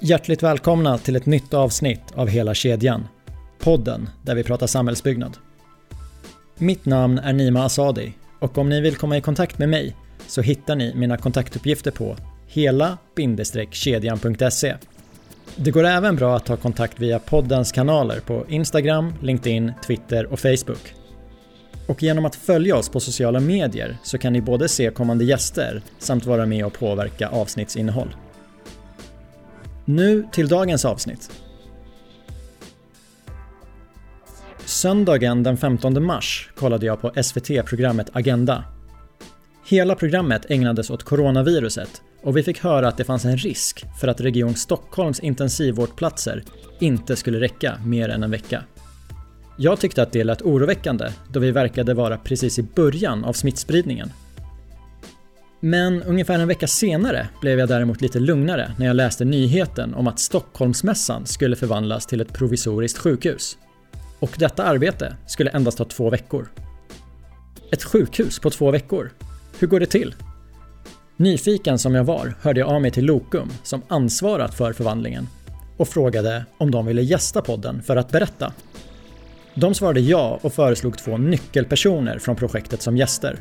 Hjärtligt välkomna till ett nytt avsnitt av Hela kedjan. Podden där vi pratar samhällsbyggnad. Mitt namn är Nima Asadi och om ni vill komma i kontakt med mig så hittar ni mina kontaktuppgifter på hela-kedjan.se. Det går även bra att ta kontakt via poddens kanaler på Instagram, LinkedIn, Twitter och Facebook. Och genom att följa oss på sociala medier så kan ni både se kommande gäster samt vara med och påverka avsnittsinnehåll. Nu till dagens avsnitt. Söndagen den 15 mars kollade jag på SVT-programmet Agenda. Hela programmet ägnades åt coronaviruset och vi fick höra att det fanns en risk för att Region Stockholms intensivvårdplatser inte skulle räcka mer än en vecka. Jag tyckte att det lät oroväckande då vi verkade vara precis i början av smittspridningen. Men ungefär en vecka senare blev jag däremot lite lugnare när jag läste nyheten om att Stockholmsmässan skulle förvandlas till ett provisoriskt sjukhus. Och detta arbete skulle endast ta två veckor. Ett sjukhus på två veckor? Hur går det till? Nyfiken som jag var hörde jag av mig till Lokum som ansvarat för förvandlingen och frågade om de ville gästa podden för att berätta. De svarade ja och föreslog två nyckelpersoner från projektet som gäster.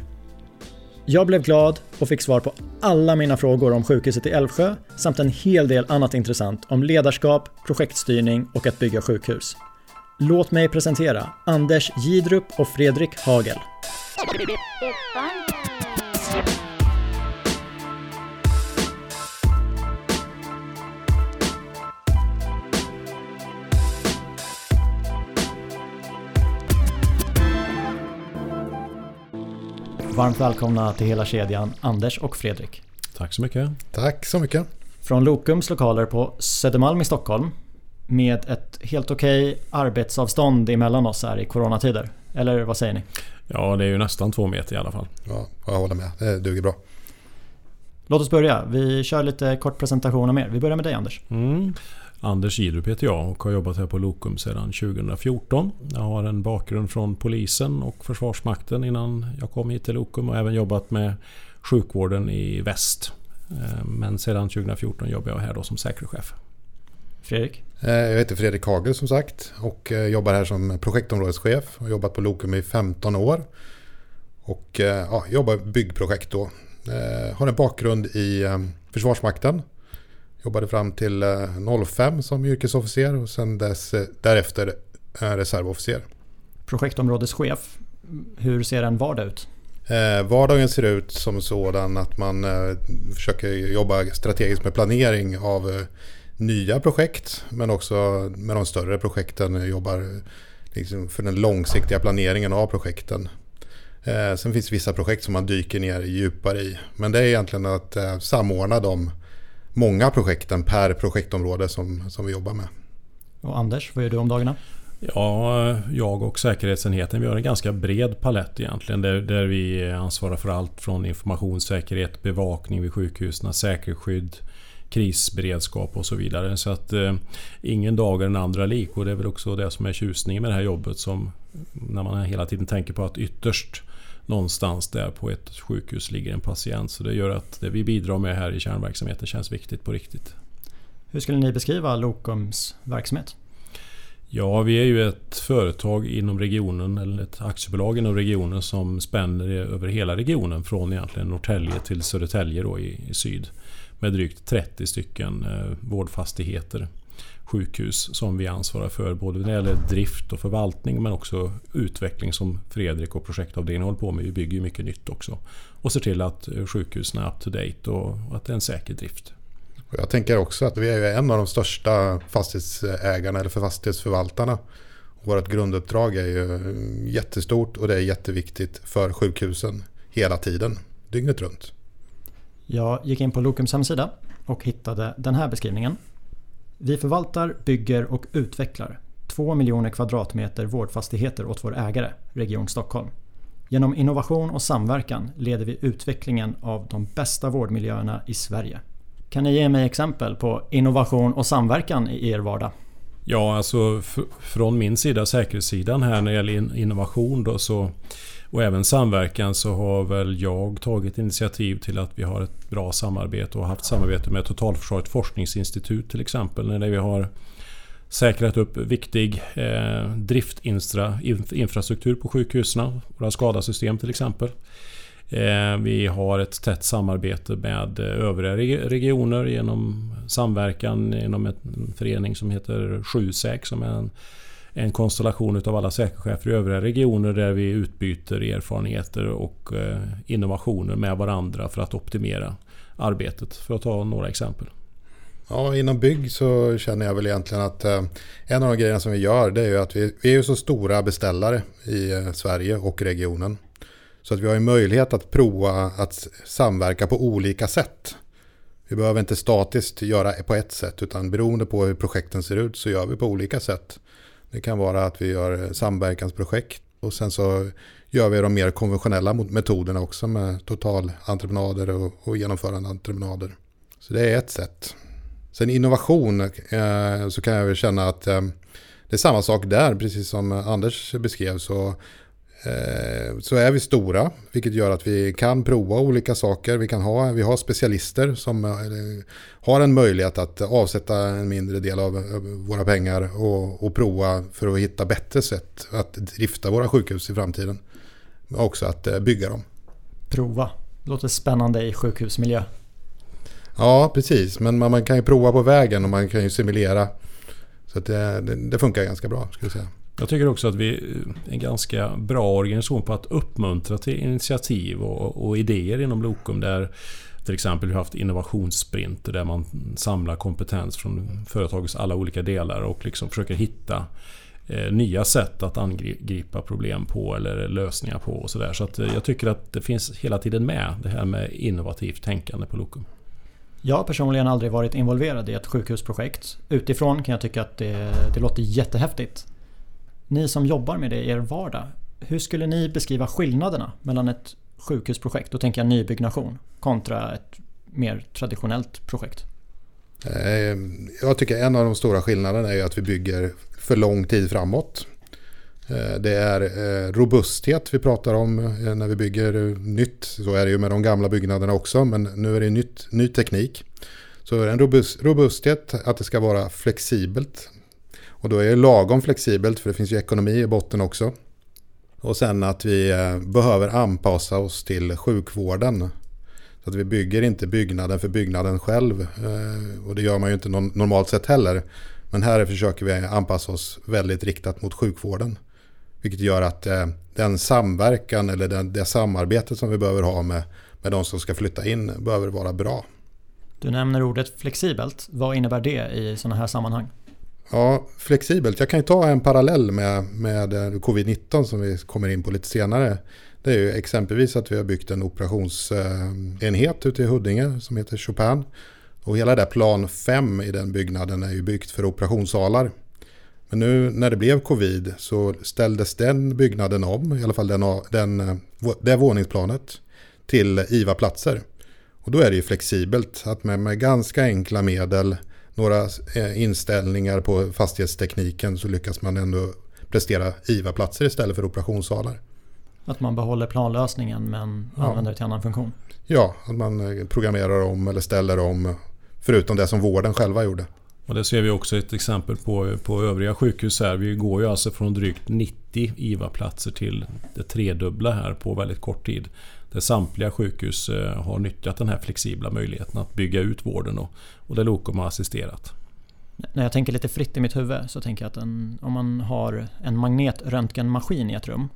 Jag blev glad och fick svar på alla mina frågor om sjukhuset i Älvsjö samt en hel del annat intressant om ledarskap, projektstyrning och att bygga sjukhus. Låt mig presentera Anders Gidrup och Fredrik Hagel. Varmt välkomna till hela kedjan Anders och Fredrik. Tack så mycket. Tack så mycket. Från Lokums lokaler på Södermalm i Stockholm med ett helt okej arbetsavstånd emellan oss här i coronatider. Eller vad säger ni? Ja, det är ju nästan två meter i alla fall. Ja, jag håller med. Det duger bra. Låt oss börja. Vi kör lite kort presentation om er. Vi börjar med dig Anders. Mm. Anders Gidrup heter jag och har jobbat här på Lokum sedan 2014. Jag har en bakgrund från polisen och Försvarsmakten innan jag kom hit till Lokum och även jobbat med sjukvården i väst. Eh, men sedan 2014 jobbar jag här då som säkerhetschef. Fredrik? Eh, jag heter Fredrik Hagel som sagt och eh, jobbar här som projektområdeschef. Jag har jobbat på Lokum i 15 år. Och ja, jobbar byggprojekt då. Har en bakgrund i Försvarsmakten Jobbade fram till 05 som yrkesofficer och sen dess, därefter reservofficer. Projektområdeschef, hur ser en vardag ut? Eh, vardagen ser ut som sådan att man eh, försöker jobba strategiskt med planering av eh, nya projekt men också med de större projekten jobbar liksom för den långsiktiga planeringen av projekten. Eh, sen finns det vissa projekt som man dyker ner djupare i men det är egentligen att eh, samordna de många projekten per projektområde som, som vi jobbar med. Och Anders, vad gör du om dagarna? Ja, jag och säkerhetsenheten vi har en ganska bred palett egentligen. Där, där vi ansvarar för allt från informationssäkerhet, bevakning vid sjukhusen, säkerhetsskydd, krisberedskap och så vidare. Så att eh, ingen dag är den andra lik och det är väl också det som är tjusningen med det här jobbet som när man hela tiden tänker på att ytterst någonstans där på ett sjukhus ligger en patient. Så det gör att det vi bidrar med här i kärnverksamheten känns viktigt på riktigt. Hur skulle ni beskriva Lokums verksamhet? Ja, vi är ju ett företag inom regionen, eller ett aktiebolag inom regionen som spänner över hela regionen från egentligen Norrtälje till Södertälje då i, i syd. Med drygt 30 stycken eh, vårdfastigheter sjukhus som vi ansvarar för både när det gäller drift och förvaltning men också utveckling som Fredrik och projektavdelningen håller på med. Vi bygger ju mycket nytt också. Och ser till att eh, sjukhusen är up to date och att det är en säker drift. Jag tänker också att vi är en av de största fastighetsägarna eller för fastighetsförvaltarna. Vårt grunduppdrag är ju jättestort och det är jätteviktigt för sjukhusen hela tiden, dygnet runt. Jag gick in på Lokums hemsida och hittade den här beskrivningen. Vi förvaltar, bygger och utvecklar 2 miljoner kvadratmeter vårdfastigheter åt vår ägare, Region Stockholm. Genom innovation och samverkan leder vi utvecklingen av de bästa vårdmiljöerna i Sverige. Kan ni ge mig exempel på innovation och samverkan i er vardag? Ja, alltså från min sida, säkerhetssidan här när det gäller innovation då så och även samverkan så har väl jag tagit initiativ till att vi har ett bra samarbete och haft samarbete med Totalförsvarets forskningsinstitut till exempel. När vi har säkrat upp viktig eh, driftinfrastruktur på sjukhusen. Våra skadasystem till exempel. Eh, vi har ett tätt samarbete med eh, övriga regioner genom samverkan inom en förening som heter Sjusäk som är en, en konstellation av alla säkerhetschefer i övriga regioner där vi utbyter erfarenheter och eh, innovationer med varandra för att optimera arbetet. För att ta några exempel. Ja, inom bygg så känner jag väl egentligen att eh, en av de grejerna som vi gör det är ju att vi, vi är ju så stora beställare i eh, Sverige och regionen. Så att vi har ju möjlighet att prova att samverka på olika sätt. Vi behöver inte statiskt göra på ett sätt utan beroende på hur projekten ser ut så gör vi på olika sätt. Det kan vara att vi gör samverkansprojekt och sen så gör vi de mer konventionella metoderna också med totalentreprenader och, och genomförande entreprenader. Så det är ett sätt. Sen innovation eh, så kan jag väl känna att eh, det är samma sak där, precis som Anders beskrev. Så, så är vi stora, vilket gör att vi kan prova olika saker. Vi, kan ha, vi har specialister som eh, har en möjlighet att avsätta en mindre del av våra pengar och, och prova för att hitta bättre sätt att drifta våra sjukhus i framtiden. Men också att eh, bygga dem. Prova. Låter spännande i sjukhusmiljö. Ja, precis. Men man, man, kan ju prova på vägen och man kan ju simulera. Så det, det, det, funkar ganska bra, skulle jag säga. Jag tycker också att vi är en ganska bra organisation på att uppmuntra till initiativ och, och idéer inom Lokum. Där till exempel vi har haft innovationssprinter där man samlar kompetens från företagets alla olika delar och liksom försöker hitta eh, nya sätt att angripa problem på eller lösningar på och sådär. Så att eh, jag tycker att det finns hela tiden med det här med innovativt tänkande på Lokum. Jag har personligen aldrig varit involverad i ett sjukhusprojekt. Utifrån kan jag tycka att det, det låter jättehäftigt. Ni som jobbar med det i er vardag, hur skulle ni beskriva skillnaderna mellan ett sjukhusprojekt, då tänker jag nybyggnation, kontra ett mer traditionellt projekt? Eh, jag tycker en av de stora skillnaderna är att vi bygger för lång tid framåt. Eh, det är eh, robusthet vi pratar om när vi bygger nytt. Så är det ju med de gamla byggnaderna också, men nu är det nytt, ny teknik. Så en robust, robusthet, att det ska vara flexibelt. Och då är det lagom flexibelt, för det finns ju ekonomi i botten också. Och sen att vi eh, behöver anpassa oss till sjukvården. Så att vi bygger inte byggnaden för byggnaden själv. Eh, och det gör man ju inte normalt sett heller. Men här försöker vi anpassa oss väldigt riktat mot sjukvården. Vilket gör att eh, den samverkan eller det samarbete som vi behöver ha med, med de som ska flytta in behöver vara bra. Du nämner ordet flexibelt. Vad innebär det i sådana här sammanhang? Ja, flexibelt. Jag kan ju ta en parallell med, med eh, covid-19 som vi kommer in på lite senare. Det är ju exempelvis att vi har byggt en operationsenhet ute i Huddinge som heter Chopin. Och hela det plan 5 i den byggnaden är ju byggt för operationssalar. Men nu när det blev covid så ställdes den byggnaden om, i alla fall den, den, det våningsplanet, till IVA-platser. Och då är det ju flexibelt att med, med ganska enkla medel, några eh, inställningar på fastighetstekniken så lyckas man ändå prestera IVA-platser istället för operationssalar. Att man behåller planlösningen men ja. använder det till annan funktion? Ja, att man eh, programmerar om eller ställer om förutom det som vården själva gjorde. Och det ser vi också ett exempel på på övriga sjukhus här. Vi går ju alltså från drygt 90 IVA-platser till det tredubbla här på väldigt kort tid. Där samtliga sjukhus eh, har nyttjat den här flexibla möjligheten att bygga ut vården och, och där Lokom har assisterat. När jag tänker lite fritt i mitt huvud så tänker jag att en, om man har en magnetröntgenmaskin i ett rum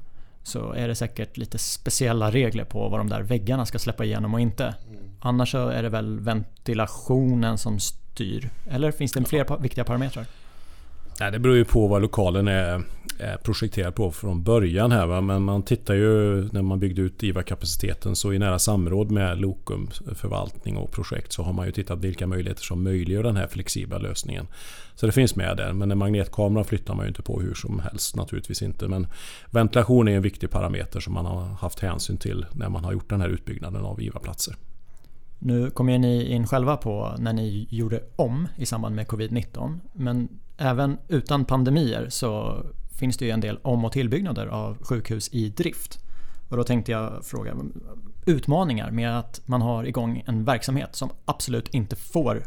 så är det säkert lite speciella regler på vad de där väggarna ska släppa igenom och inte. Mm. Annars så är det väl ventilationen som styr? Eller finns det fler viktiga parametrar? Nej, det beror ju på vad lokalen är, är Eh, projekterad på från början här. Va? Men man tittar ju när man byggde ut IVA-kapaciteten så i nära samråd med Lokum förvaltning och projekt så har man ju tittat vilka möjligheter som möjliggör den här flexibla lösningen. Så det finns med där. Men en magnetkamera flyttar man ju inte på hur som helst naturligtvis inte. Men ventilation är en viktig parameter som man har haft hänsyn till när man har gjort den här utbyggnaden av IVA-platser. Nu kom ju ni in själva på när ni gjorde om i samband med covid-19. Men även utan pandemier så finns det ju en del om och tillbyggnader av sjukhus i drift. Och då tänkte jag fråga utmaningar med att man har igång en verksamhet som absolut inte får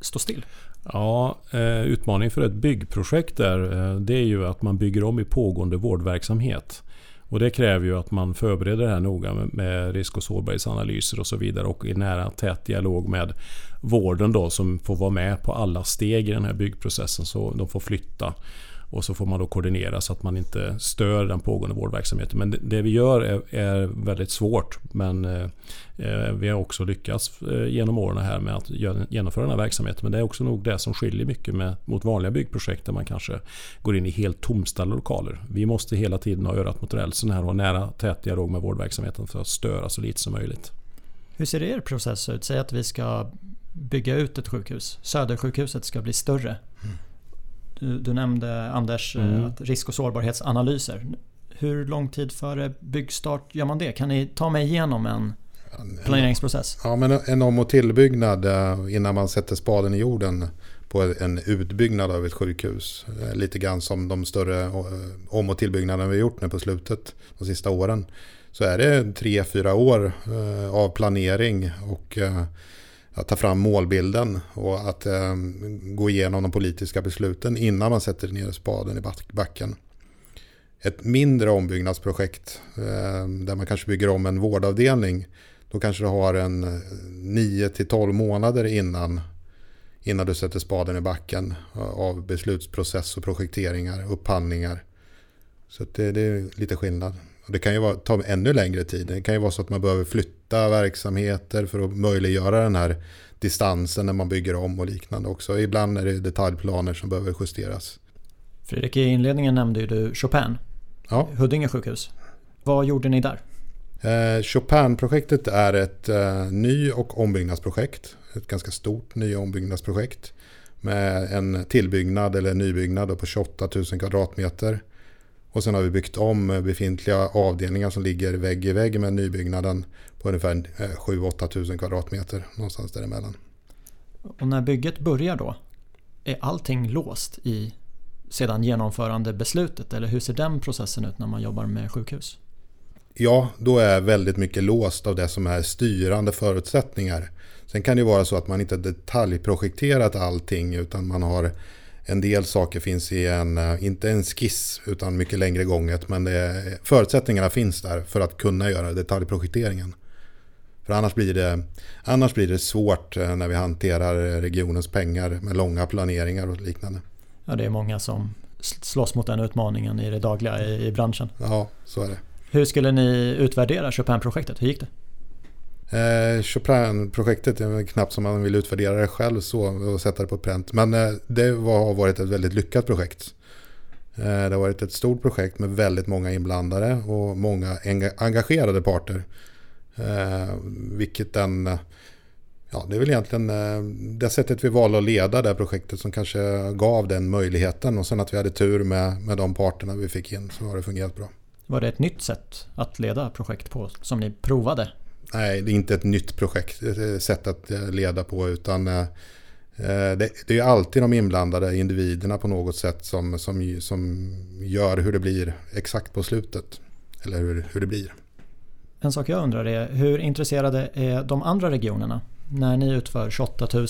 stå still. Ja, eh, utmaningen för ett byggprojekt där, eh, det är ju att man bygger om i pågående vårdverksamhet. Och det kräver ju att man förbereder det här noga med risk och sårbarhetsanalyser och så vidare och i nära tät dialog med vården då som får vara med på alla steg i den här byggprocessen så de får flytta och så får man då koordinera så att man inte stör den pågående vårdverksamheten. Men det vi gör är, är väldigt svårt. Men eh, eh vi har också lyckats eh, genom åren här med att genomföra den här verksamheten. Men det är också nog det som skiljer mycket med, mot vanliga byggprojekt där man kanske går in i helt tomställda lokaler. Vi måste hela tiden ha örat mot rälsen här och ha nära tät dialog med vårdverksamheten för att störa så lite som möjligt. Hur ser er process ut? Säg att vi ska bygga ut ett sjukhus. Södersjukhuset ska bli större. Mm. Du, du nämnde Anders eh, mm. att risk och sårbarhetsanalyser. Hur lång tid före byggstart gör man det? Kan ni ta mig igenom en planeringsprocess? Ja, men en om och tillbyggnad eh, innan man sätter spaden i jorden på en utbyggnad av ett sjukhus. Eh, lite grann som de större om och tillbyggnaderna vi har gjort nu på slutet, de sista åren. Så är det tre, fyra år av planering och att ta fram målbilden och att eh, gå igenom de politiska besluten innan man sätter ner spaden i backen. Ett mindre ombyggnadsprojekt eh, där man kanske bygger om en vårdavdelning. Då kanske du har en eh, 9-12 månader innan, innan du sätter spaden i backen av beslutsprocess och projekteringar, upphandlingar. Så det, det är lite skillnad. Det kan ju vara, ta ännu längre tid. Det kan ju vara så att man behöver flytta verksamheter för att möjliggöra den här distansen när man bygger om och liknande också. Ibland är det detaljplaner som behöver justeras. Fredrik, i inledningen nämnde ju du Chopin. Ja. Huddinge sjukhus. Vad gjorde ni där? Eh, Chopin-projektet är ett eh, ny och ombyggnadsprojekt. Ett ganska stort ny och ombyggnadsprojekt. Med en tillbyggnad eller nybyggnad på 28 000 kvadratmeter. Och sen har vi byggt om befintliga avdelningar som ligger vägg i vägg med nybyggnaden på ungefär 7-8 eh, 000 kvadratmeter. Någonstans däremellan. Och när bygget börjar då? Är allting låst i sedan genomförandebeslutet? Eller hur ser den processen ut när man jobbar med sjukhus? Ja, då är väldigt mycket låst av det som är styrande förutsättningar. Sen kan det vara så att man inte detaljprojekterat allting utan man har en del saker finns i en, eh, inte en skiss utan mycket längre gånget. Men det, förutsättningarna finns där för att kunna göra detaljprojekteringen. För annars blir, det, annars blir det svårt eh, när vi hanterar regionens pengar med långa planeringar och liknande. Ja, det är många som slåss mot den utmaningen i det dagliga i, i branschen. Ja, så är det. Hur skulle ni utvärdera Chopin-projektet? Hur gick det? Eh, Chopin-projektet är knappt som man vill utvärdera det själv så och sätta det på pränt. Men eh, det var, har varit ett väldigt lyckat projekt. Eh, det har varit ett stort projekt med väldigt många inblandade och många engagerade parter. Eh, vilket den... Ja, det är väl egentligen eh, det sättet vi valde att leda det här projektet som kanske gav den möjligheten. Och sen att vi hade tur med, med de parterna vi fick in så har det fungerat bra. Var det ett nytt sätt att leda projekt på som ni provade nej, det är inte ett nytt projekt, ett sätt att eh, leda på utan eh, det, det är alltid de inblandade individerna på något sätt som, som, som gör hur det blir exakt på slutet. Eller hur, hur det blir. En sak jag undrar är hur intresserade är de andra regionerna när ni utför 28 000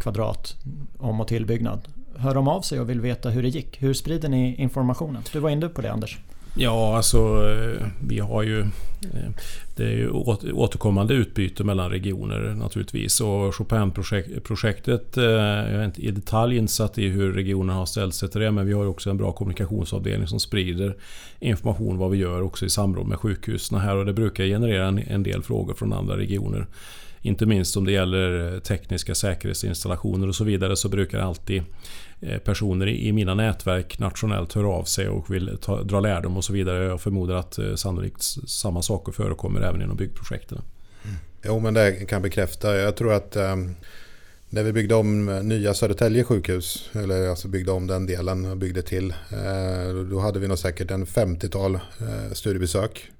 kvadrat om och tillbyggnad? Hör de av sig och vill veta hur det gick? Hur sprider ni informationen? Du var inne på det Anders. Ja, alltså eh, vi har ju... Eh, det är ju återkommande utbyte mellan regioner naturligtvis. Och Chopin-projektet, eh, jag är inte i detalj insatt i hur regionerna har ställt sig till det. Men vi har också en bra kommunikationsavdelning som sprider information vad vi gör också i samråd med sjukhusen här. Och det brukar generera en del frågor från andra regioner. Inte minst om det gäller eh, tekniska säkerhetsinstallationer och så vidare så brukar alltid eh, personer i mina nätverk nationellt höra av sig och vill ta, dra lärdom och så vidare. Jag förmodar att eh, sannolikt samma saker förekommer även inom byggprojekten. Mm. Jo men det kan jag bekräfta. Jag tror att um, när vi byggde om nya Södertälje sjukhus, eller alltså byggde om den delen och byggde till, då hade vi nog säkert en 50-tal studiebesök.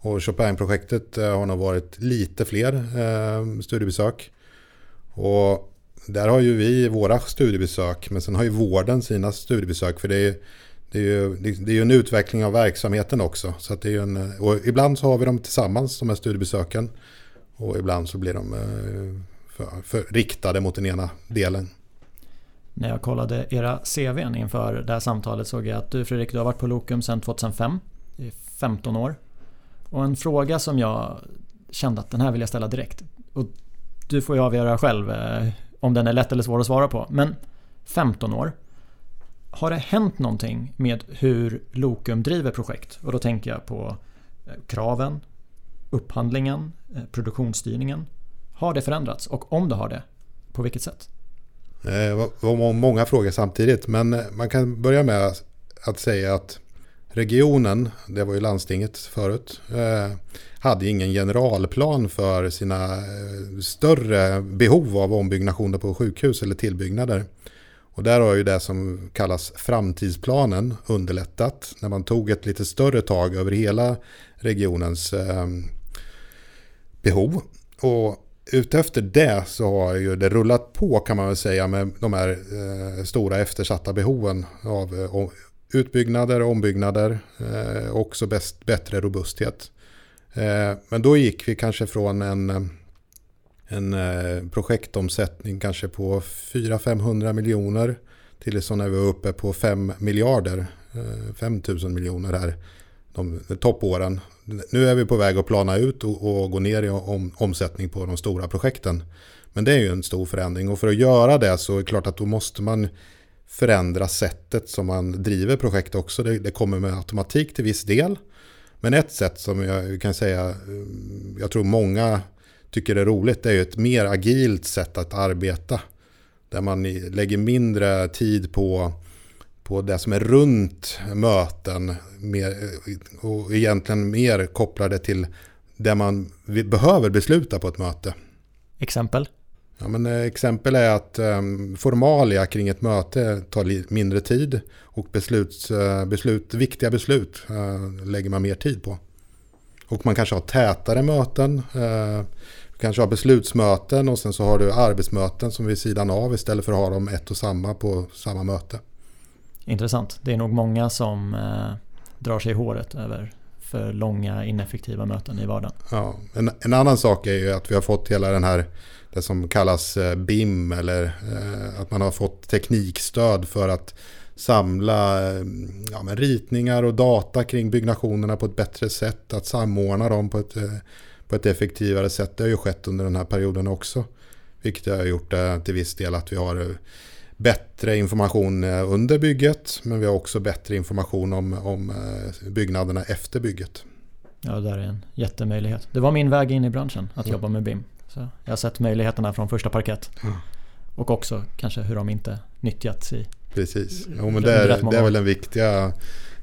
Och Chopin-projektet eh, har nog varit lite fler eh, studiebesök. Och där har ju vi våra studiebesök men sen har ju vården sina studiebesök för det är, det är ju det är en utveckling av verksamheten också. Så att det är en, och ibland så har vi dem tillsammans, de här studiebesöken. Och ibland så blir de eh, för, för riktade mot den ena delen. När jag kollade era CVn inför det här samtalet såg jag att du Fredrik, du har varit på Lokum sedan 2005. I 15 år. Och en fråga som jag kände att den här vill jag ställa direkt. Och du får ju avgöra själv eh, om den är lätt eller svår att svara på. Men 15 år. Har det hänt någonting med hur Lokum driver projekt? Och då tänker jag på eh, kraven, upphandlingen, eh, produktionsstyrningen. Har det förändrats? Och om det har det, på vilket sätt? Det var många frågor samtidigt. Men man kan börja med att säga att regionen, det var ju landstinget förut, eh, hade ingen generalplan för sina eh, större behov av ombyggnationer på sjukhus eller tillbyggnader. Och där har ju det som kallas framtidsplanen underlättat när man tog ett lite större tag över hela regionens eh, behov. Och utefter det så har ju det rullat på kan man väl säga med de här stora eftersatta behoven av utbyggnader, och ombyggnader, eh, också bäst, bättre robusthet. Eh, men då gick vi kanske från en, en eh, projektomsättning kanske på 400-500 miljoner till så när vi var uppe på 5 miljarder, eh, 5 000 miljoner här de, de toppåren. Nu är vi på väg att plana ut och, och gå ner i om, omsättning på de stora projekten. Men det är ju en stor förändring och för att göra det så är det klart att då måste man förändra sättet som man driver projekt också. Det, det, kommer med automatik till viss del. Men ett sätt som jag kan säga, mm, jag tror många tycker är roligt, det är ju ett mer agilt sätt att arbeta. Där man lägger mindre tid på, på det som är runt möten mer, och egentligen mer kopplade till det man behöver besluta på ett möte. Exempel? Ja, men eh, exempel är att um, formalia kring ett möte tar mindre tid och besluts, uh, beslut, viktiga beslut uh, lägger man mer tid på. Och man kanske har tätare möten. Uh, du kanske har beslutsmöten och sen så har du arbetsmöten som vid sidan av istället för att ha dem ett och samma på samma möte. Intressant. Det är nog många som drar sig i håret över för långa ineffektiva möten i vardagen. Ja, en, en annan sak är ju att vi har fått hela den här det som kallas eh, BIM eller eh, att man har fått teknikstöd för att samla eh, ja, ritningar och data kring byggnationerna på ett bättre sätt, att samordna dem på ett, på ett effektivare sätt. Det har ju skett under den här perioden också. Vilket har gjort det till viss del att vi har bättre information under bygget men vi har också bättre information om, om byggnaderna efter bygget. Ja, det där är en jättemöjlighet. Det var min väg in i branschen att jobba med BIM. Så jag har sett möjligheterna från första parkett. Mm. Och också kanske hur de inte nyttjats i Precis, jo, men det, är, det är väl den viktiga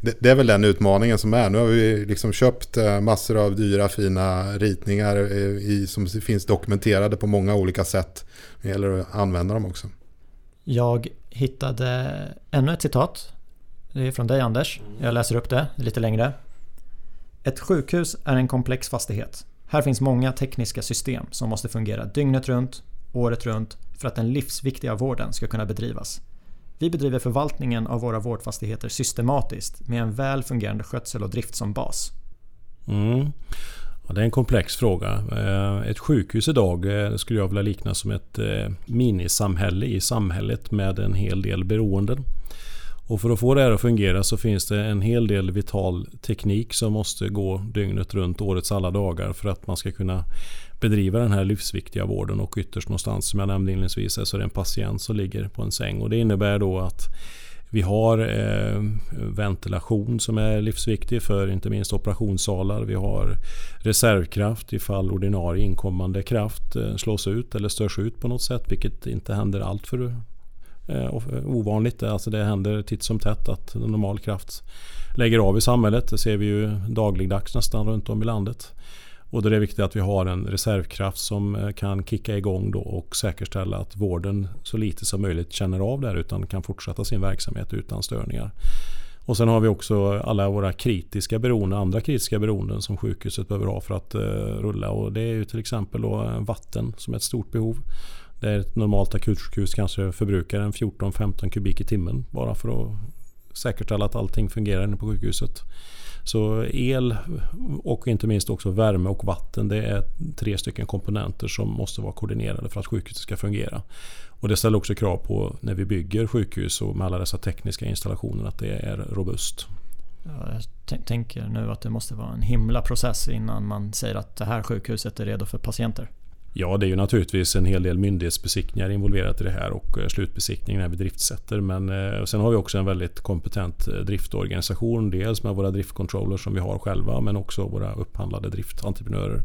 det, det, är väl den utmaningen som är. Nu har vi liksom köpt eh, massor av dyra fina ritningar eh, i, som finns dokumenterade på många olika sätt. Det gäller att använda dem också. Jag hittade ännu ett citat. Det är från dig Anders. Jag läser upp det lite längre. Ett sjukhus är en komplex fastighet. Här finns många tekniska system som måste fungera dygnet runt, året runt för att den livsviktiga vården ska kunna bedrivas. Vi bedriver förvaltningen av våra vårdfastigheter systematiskt med en väl fungerande skötsel och drift som bas. Mm. Ja, det är en komplex fråga. Eh, ett sjukhus idag eh, skulle jag vilja likna som ett eh, minisamhälle i samhället med en hel del beroenden. Och för att få det här att fungera så finns det en hel del vital teknik som måste gå dygnet runt årets alla dagar för att man ska kunna bedriva den här livsviktiga vården och ytterst någonstans som jag nämnde inledningsvis så är det en patient som ligger på en säng och det innebär då att vi har eh, ventilation som är livsviktig för inte minst operationssalar. Vi har reservkraft ifall ordinarie inkommande kraft eh, slås ut eller störs ut på något sätt vilket inte händer allt för Eh, eh, ovanligt. Eh, alltså det händer titt som tätt att normal kraft lägger av i samhället. Det ser vi ju dagligdags nästan runt om i landet. Och då är det viktigt att vi har en reservkraft som kan kicka igång då och säkerställa att vården så lite som möjligt känner av det här utan kan fortsätta sin verksamhet utan störningar. Och sen har vi också alla våra kritiska beroenden, andra kritiska beroenden som sjukhuset behöver ha för att rulla. Och det är ju till exempel då vatten som är ett stort behov. Där ett normalt akutsjukhus kanske förbrukar en 14-15 kubik i timmen bara för att säkerställa att allting fungerar inne på sjukhuset. Så el och inte minst också värme och vatten det är tre stycken komponenter som måste vara koordinerade för att sjukhuset ska fungera. Och det ställer också krav på när vi bygger sjukhus och med alla dessa tekniska installationer att det är robust. Jag tänker nu att det måste vara en himla process innan man säger att det här sjukhuset är redo för patienter. Ja, det är ju naturligtvis en hel del myndighetsbesiktningar involverat i det här och eh, slutbesiktning när vi driftsätter. Men eh, sen har vi också en väldigt kompetent eh, driftorganisation. Dels med våra driftcontrollers som vi har själva men också våra upphandlade driftentreprenörer.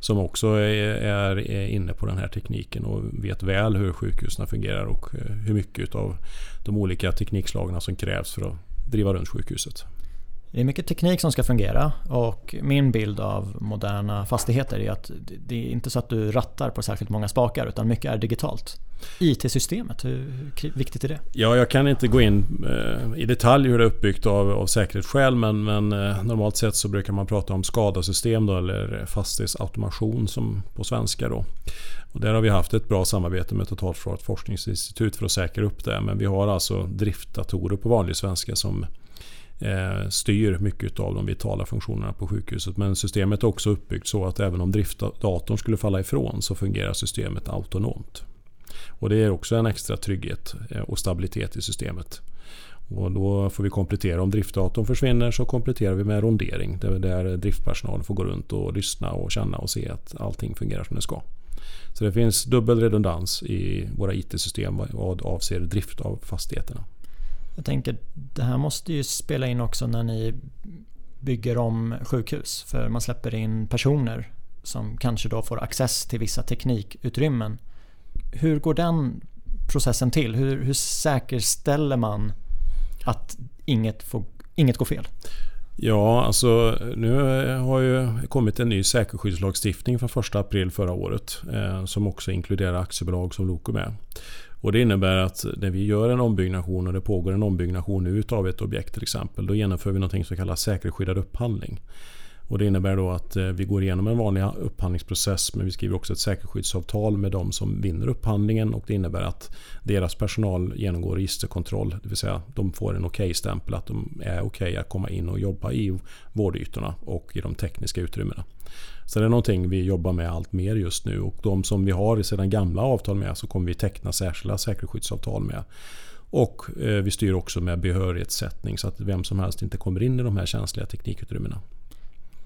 Som också är, är inne på den här tekniken och vet väl hur sjukhusen fungerar och hur mycket av de olika teknikslagen som krävs för att driva runt sjukhuset. Det är mycket teknik som ska fungera och min bild av moderna fastigheter är att det är inte så att du rattar på särskilt många spakar utan mycket är digitalt. IT-systemet, hur viktigt är det? Ja, jag kan inte gå in eh, i detalj hur det är uppbyggt av, av säkerhetsskäl men, men eh, normalt sett så brukar man prata om skadasystem då, eller fastighetsautomation som på svenska. Då. Och där har vi haft ett bra samarbete med Totalförsvarets forskningsinstitut för att säkra upp det. Men vi har alltså driftdatorer på vanlig svenska som Eh, styr mycket av de vitala funktionerna på sjukhuset. Men systemet är också uppbyggt så att även om driftdatorn skulle falla ifrån så fungerar systemet autonomt. Och det ger också en extra trygghet eh, och stabilitet i systemet. Och då får vi komplettera. Om driftdatorn försvinner så kompletterar vi med rondering. Där driftpersonalen får gå runt och lyssna och känna och se att allting fungerar som det ska. Så det finns dubbel redundans i våra IT-system vad avser drift av fastigheterna. Jag tänker, det här måste ju spela in också när ni bygger om sjukhus. För man släpper in personer som kanske då får access till vissa teknikutrymmen. Hur går den processen till? Hur, hur säkerställer man att inget, får, inget går fel? Ja, alltså nu har ju kommit en ny säkerhetsskyddslagstiftning från 1 april förra året eh, som också inkluderar aktiebolag som Loco med. Och det innebär att när vi gör en ombyggnation och det pågår en ombyggnation utav ett objekt till exempel. Då genomför vi något som kallas säkerhetsskyddad upphandling. Och det innebär då att eh, vi går igenom en vanlig upphandlingsprocess men vi skriver också ett säkerhetsskyddsavtal med de som vinner upphandlingen och det innebär att deras personal genomgår registerkontroll. Det vill säga de får en okej-stämpel att de är okej okay att komma in och jobba i vårdytorna och i de tekniska utrymmena. Så det är någonting vi jobbar med allt mer just nu och de som vi har sedan gamla avtal med så kommer vi teckna särskilda säkerhetsskyddsavtal med. Och eh, vi styr också med behörighetssättning så att vem som helst inte kommer in i de här känsliga teknikutrymmena.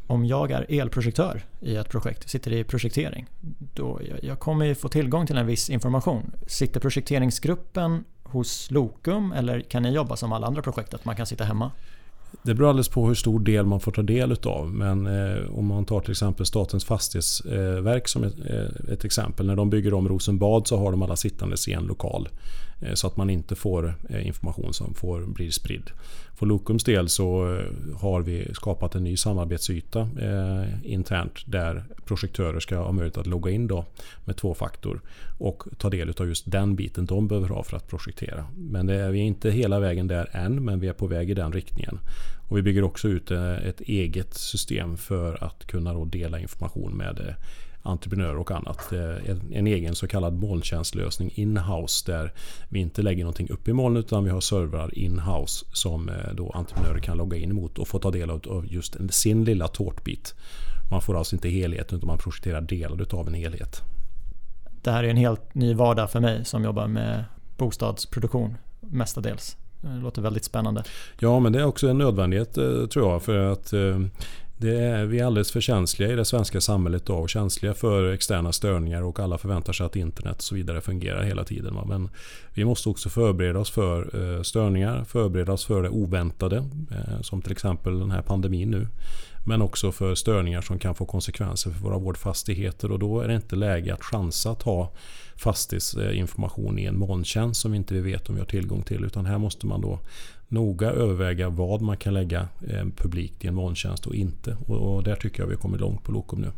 Om jag är elprojektör i ett projekt, sitter i projektering, då jag kommer ju få tillgång till en viss information. Sitter projekteringsgruppen hos Lokum eller kan ni jobba som alla andra projekt, att man kan sitta hemma? Det beror alldeles på hur stor del man får ta del utav. Men eh, om man tar till exempel Statens fastighetsverk som ett, eh, ett, exempel. När de bygger om Rosenbad så har de alla sittandes i en lokal. Eh, så att man inte får eh, information som får blir spridd. För Lokums del så eh, har vi skapat en ny samarbetsyta eh, internt där projektörer ska ha möjlighet att logga in då med tvåfaktor och ta del av just den biten de behöver ha för att projektera. Men det är, vi är inte hela vägen där än men vi är på väg i den riktningen. Och vi bygger också ut ett eget system för att kunna då dela information med entreprenörer och annat. En egen så kallad molntjänstlösning in-house där vi inte lägger någonting upp i molnet utan vi har servrar in-house som eh, då entreprenörer kan logga in mot och få ta del av just sin lilla tårtbit. Man får alltså inte helheten utan man projekterar delar av en helhet. Det här är en helt ny vardag för mig som jobbar med bostadsproduktion mestadels. Det låter väldigt spännande. Ja, men det är också en nödvändighet eh, tror jag. För att eh, det är, vi är alldeles för känsliga i det svenska samhället då, och känsliga för externa störningar och alla förväntar sig att internet och så vidare fungerar hela tiden. Va? Men vi måste också förbereda oss för eh, störningar, förbereda oss för det oväntade eh, som till exempel den här pandemin nu. Men också för störningar som kan få konsekvenser för våra vårdfastigheter och då är det inte läge att chansa att ha fastighetsinformation i en molntjänst som vi inte vet om vi har tillgång till utan här måste man då noga överväga vad man kan lägga eh, publikt i en molntjänst och inte. Och, där tycker jag vi har kommit långt på Lokom nu.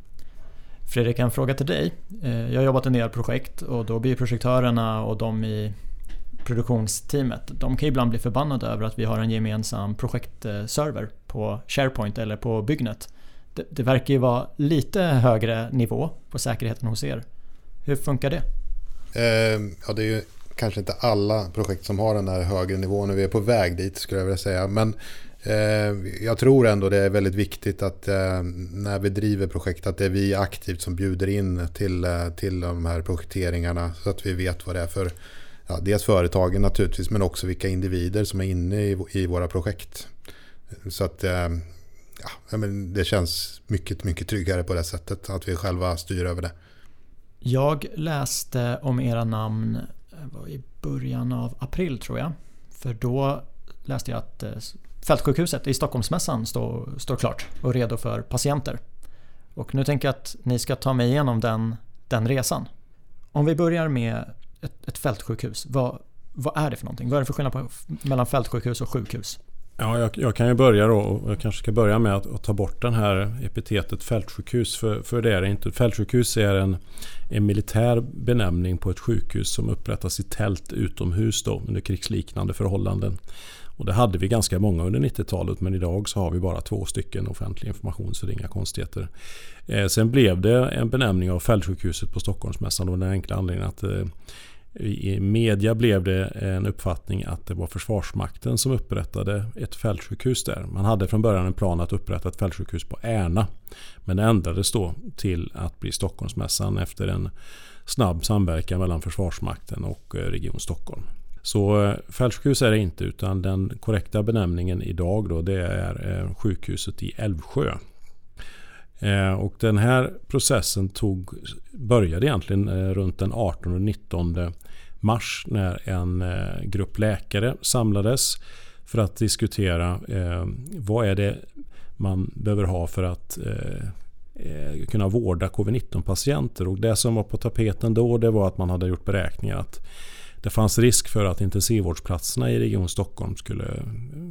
Fredrik, en fråga till dig. Eh, jag har jobbat en del projekt och då blir projektörerna och de i produktionsteamet, de kan ibland bli förbannade över att vi har en gemensam projektserver på SharePoint eller på Byggnet. Det, det verkar ju vara lite högre nivå på säkerheten hos er. Hur funkar det? Eh, ja, det är ju kanske inte alla projekt som har den här högre nivån och vi är på väg dit skulle jag vilja säga. Men eh, jag tror ändå det är väldigt viktigt att eh, när vi driver projekt att det är vi aktivt som bjuder in till, eh, till de här projekteringarna så att vi vet vad det är för ja, dels företagen naturligtvis men också vilka individer som är inne i, i våra projekt. Så att eh, ja, men det känns mycket, mycket tryggare på det sättet att vi själva styr över det. Jag läste om era namn var i början av april tror jag. För då läste jag att eh, Fältsjukhuset i Stockholmsmässan står, står klart och redo för patienter. Och nu tänker jag att ni ska ta mig igenom den, den resan. Om vi börjar med ett, ett fältsjukhus. Vad, vad är det för någonting? Vad är det för skillnad på, mellan fältsjukhus och sjukhus? Ja, jag, jag, kan ju börja då. Jag kanske ska börja med att, att, ta bort den här epitetet fältsjukhus. För, för det är det inte. Fältsjukhus är en, en militär benämning på ett sjukhus som upprättas i tält utomhus då, under krigsliknande förhållanden. Och det hade vi ganska många under 90-talet men idag så har vi bara två stycken offentlig information så det är inga konstigheter. Eh, sen blev det en benämning av fältsjukhuset på Stockholmsmässan och den enkla anledningen att eh, i media blev det en uppfattning att det var Försvarsmakten som upprättade ett fältsjukhus där. Man hade från början en plan att upprätta ett fältsjukhus på Ärna. Men det ändrades då till att bli Stockholmsmässan efter en snabb samverkan mellan Försvarsmakten och eh, Region Stockholm. Så eh, fältsjukhus är det inte utan den korrekta benämningen idag då det är eh, sjukhuset i Älvsjö. Eh, och den här processen tog, började egentligen eh, runt den 18 och 19 mars när en eh, grupp läkare samlades för att diskutera eh, vad är det man behöver ha för att kunna vårda covid-19 patienter. Och det som var på tapeten då det var att man hade gjort beräkningar att det fanns risk för att intensivvårdsplatserna i Region Stockholm skulle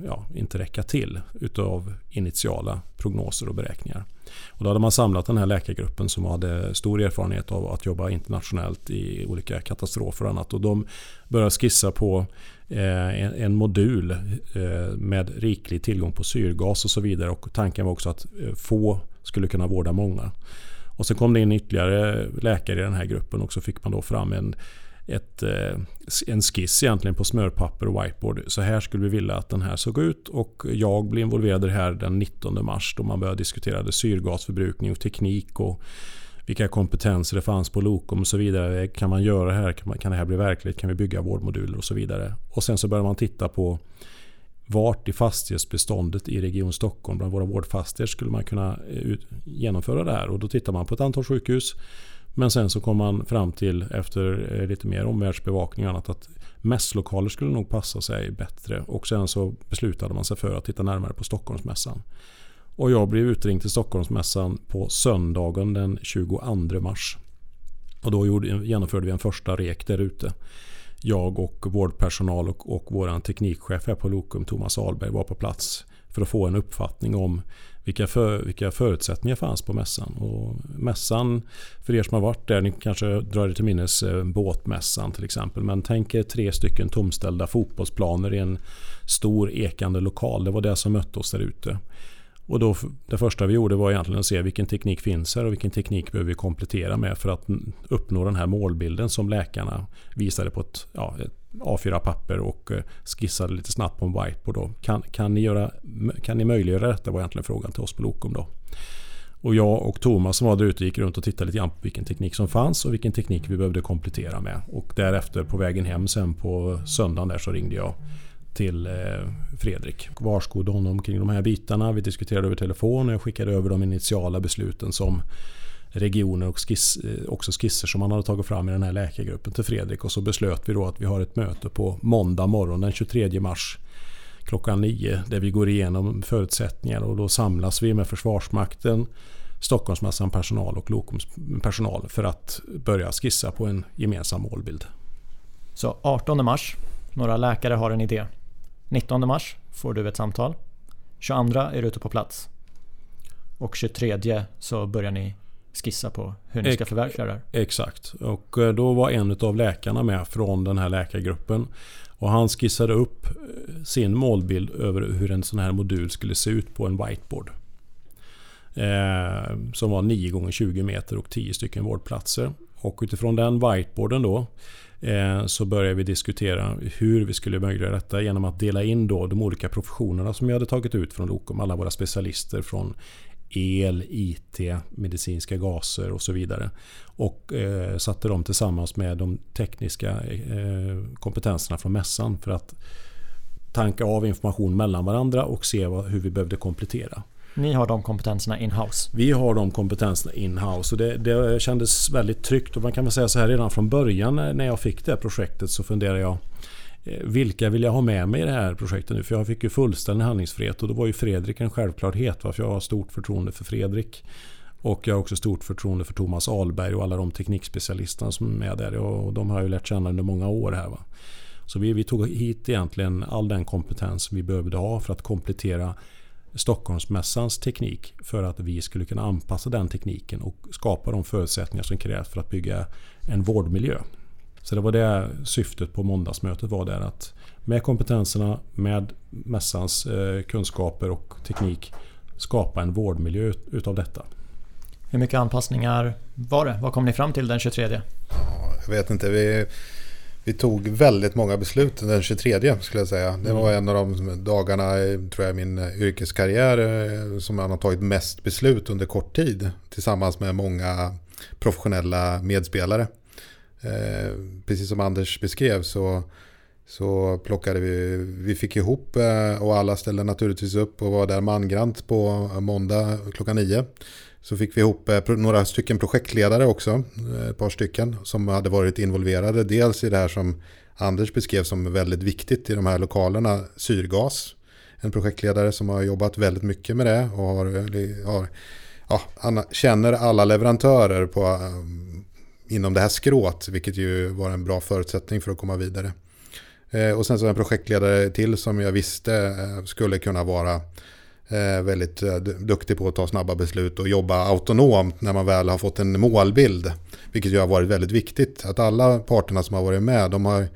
ja, inte räcka till utav initiala prognoser och beräkningar. Och då hade man samlat den här läkargruppen som hade stor erfarenhet av att jobba internationellt i olika katastrofer och annat. Och de började skissa på eh, en modul eh, med riklig tillgång på syrgas och så vidare. Och tanken var också att eh, få skulle kunna vårda många. Och sen kom det in ytterligare läkare i den här gruppen och så fick man då fram en ett, eh, en skiss egentligen på smörpapper och whiteboard. Så här skulle vi vilja att den här såg ut och jag blev involverad i det här den 19 mars då man började diskutera syrgasförbrukning och teknik och vilka kompetenser det fanns på Lokom och så vidare. Kan man göra det här? Kan, man, kan det här bli verkligt? Kan vi bygga vårdmoduler och så vidare? Och sen så började man titta på vart i fastighetsbeståndet i Region Stockholm, bland våra vårdfastigheter, skulle man kunna eh, genomföra det här. Och då tittar man på ett antal sjukhus men sen så kom man fram till efter eh, lite mer omvärldsbevakning och annat att mässlokaler skulle nog passa sig bättre. Och sen så beslutade man sig för att titta närmare på Stockholmsmässan. Och jag blev utringd till Stockholmsmässan på söndagen den 22 mars. Och då genomförde vi en första rek där ute. Jag och vårdpersonal och, och vår teknikchef här på Lokum, Thomas Ahlberg, var på plats för att få en uppfattning om vilka, för, vilka förutsättningar fanns på mässan. Och mässan, för er som har varit där, ni kanske drar er till minnes eh, båtmässan till exempel. Men tänk er tre stycken tomställda fotbollsplaner i en stor ekande lokal. Det var det som mötte oss där ute. Och då, det första vi gjorde var egentligen att se vilken teknik finns här och vilken teknik behöver vi komplettera med för att uppnå den här målbilden som läkarna visade på ett, ja, ett A4-papper och eh, skissade lite snabbt på en whiteboard. Då. Kan, kan, ni göra, kan ni möjliggöra detta var egentligen frågan till oss på Lokom. Då. Och jag och Thomas som var där ute gick runt och tittade lite grann på vilken teknik som fanns och vilken teknik vi behövde komplettera med. Och därefter på vägen hem sen på söndagen där så ringde jag till eh, Fredrik Fredrik. Varskodde honom kring de här bitarna. Vi diskuterade över telefon och jag skickade över de initiala besluten som regioner och skiss, eh, också skisser som man hade tagit fram i den här läkargruppen till Fredrik. Och så beslöt vi då att vi har ett möte på måndag morgon den 23 mars klockan 9 där vi går igenom förutsättningar och då samlas vi med Försvarsmakten, Stockholmsmassan personal och Lokumspersonal för att börja skissa på en gemensam målbild. Så 18 mars, några läkare har en idé. 19 mars får du ett samtal. 22 är du ute på plats. Och 23 så börjar ni skissa på hur ni ska förverkliga det här. Exakt. Och eh, då var en av läkarna med från den här läkargruppen. Och han skissade upp eh, sin målbild över hur en sån här modul skulle se ut på en whiteboard. Eh, som var 9 x 20 meter och 10 stycken vårdplatser. Och utifrån den whiteboarden då eh, så började vi diskutera hur vi skulle möjliggöra detta genom att dela in då de olika professionerna som vi hade tagit ut från Lokom. Alla våra specialister från el, IT, medicinska gaser och så vidare. Och eh, satte dem tillsammans med de tekniska eh, kompetenserna från mässan för att tanka av information mellan varandra och se vad, hur vi behövde komplettera. Ni har de kompetenserna in-house? Vi har de kompetenserna in-house det, det kändes väldigt tryggt och man kan väl säga så här redan från början när jag fick det här projektet så funderade jag Eh, vilka vill jag ha med mig i det här projektet nu? För jag fick ju fullständig handlingsfrihet och då var ju Fredrik en självklarhet. Varför jag har stort förtroende för Fredrik. Och jag har också stort förtroende för Thomas Alberg och alla de teknikspecialisterna som är med där. Och de har jag ju lärt känna under många år här. Va? Så vi, vi tog hit egentligen all den kompetens vi behövde ha för att komplettera Stockholmsmässans teknik för att vi skulle kunna anpassa den tekniken och skapa de förutsättningar som krävs för att bygga en vårdmiljö. Så det var det syftet på måndagsmötet var där att med kompetenserna, med mässans eh, kunskaper och teknik skapa en vårdmiljö utav detta. Hur mycket anpassningar var det? Vad kom ni fram till den 23? jag vet inte. Vi, vi tog väldigt många beslut den 23 skulle jag säga. Det var mm. en av de dagarna tror jag, i min yrkeskarriär eh, som man har tagit mest beslut under kort tid. Tillsammans med många professionella medspelare. Eh, precis som Anders beskrev så, så plockade vi, vi fick ihop eh, och alla ställde naturligtvis upp och var där mangrant på måndag klockan nio. Så fick vi ihop eh, några stycken projektledare också, eh, ett par stycken, som hade varit involverade. Dels i det här som Anders beskrev som väldigt viktigt i de här lokalerna, syrgas. En projektledare som har jobbat väldigt mycket med det och har, eh, har ja, känner alla leverantörer på, eh, inom det här skrået, vilket ju var en bra förutsättning för att komma vidare. Eh, och sen så en projektledare till som jag visste eh, skulle kunna vara eh, väldigt duktig på att ta snabba beslut och jobba autonomt när man väl har fått en målbild. Vilket ju har varit väldigt viktigt. Att alla parterna som har varit med, de har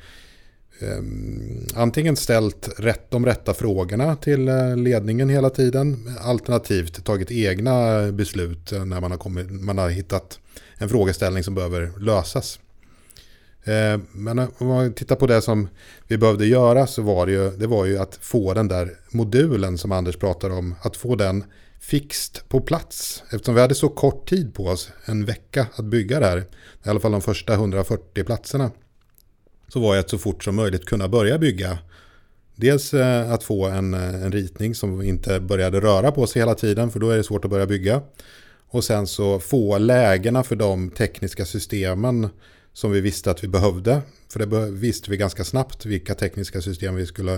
ehm, antingen ställt rätt, de rätta frågorna till ledningen hela tiden. Alternativt tagit egna beslut när man har, kommit, man har hittat en frågeställning som behöver lösas. Eh, men om man tittar på det som vi behövde göra så var det ju, det var ju att få den där modulen som Anders pratar om, att få den fixt på plats. Eftersom vi hade så kort tid på oss, en vecka att bygga det här, i alla fall de första 140 platserna, så var det att så fort som möjligt kunna börja bygga. Dels eh, att få en, eh, en ritning som inte började röra på sig hela tiden, för då är det svårt att börja bygga. Och sen så få lägena för de tekniska systemen som vi visste att vi behövde. För det visste vi ganska snabbt vilka tekniska system vi skulle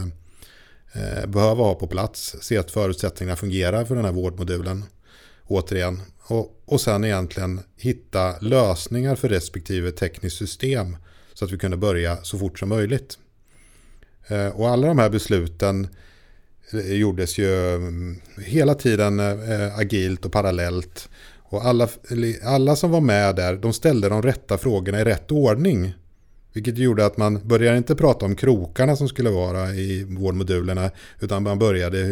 eh, behöva ha på plats. Se att förutsättningarna fungerar för den här vårdmodulen. Återigen. Och, och sen egentligen hitta lösningar för respektive tekniskt system. Så att vi kunde börja så fort som möjligt. Eh, och alla de här besluten eh, gjordes ju mm, hela tiden eh, eh, agilt och parallellt. Och alla, alla som var med där, de ställde de rätta frågorna i rätt ordning. Vilket gjorde att man började inte prata om krokarna som skulle vara i vårdmodulerna. Utan man började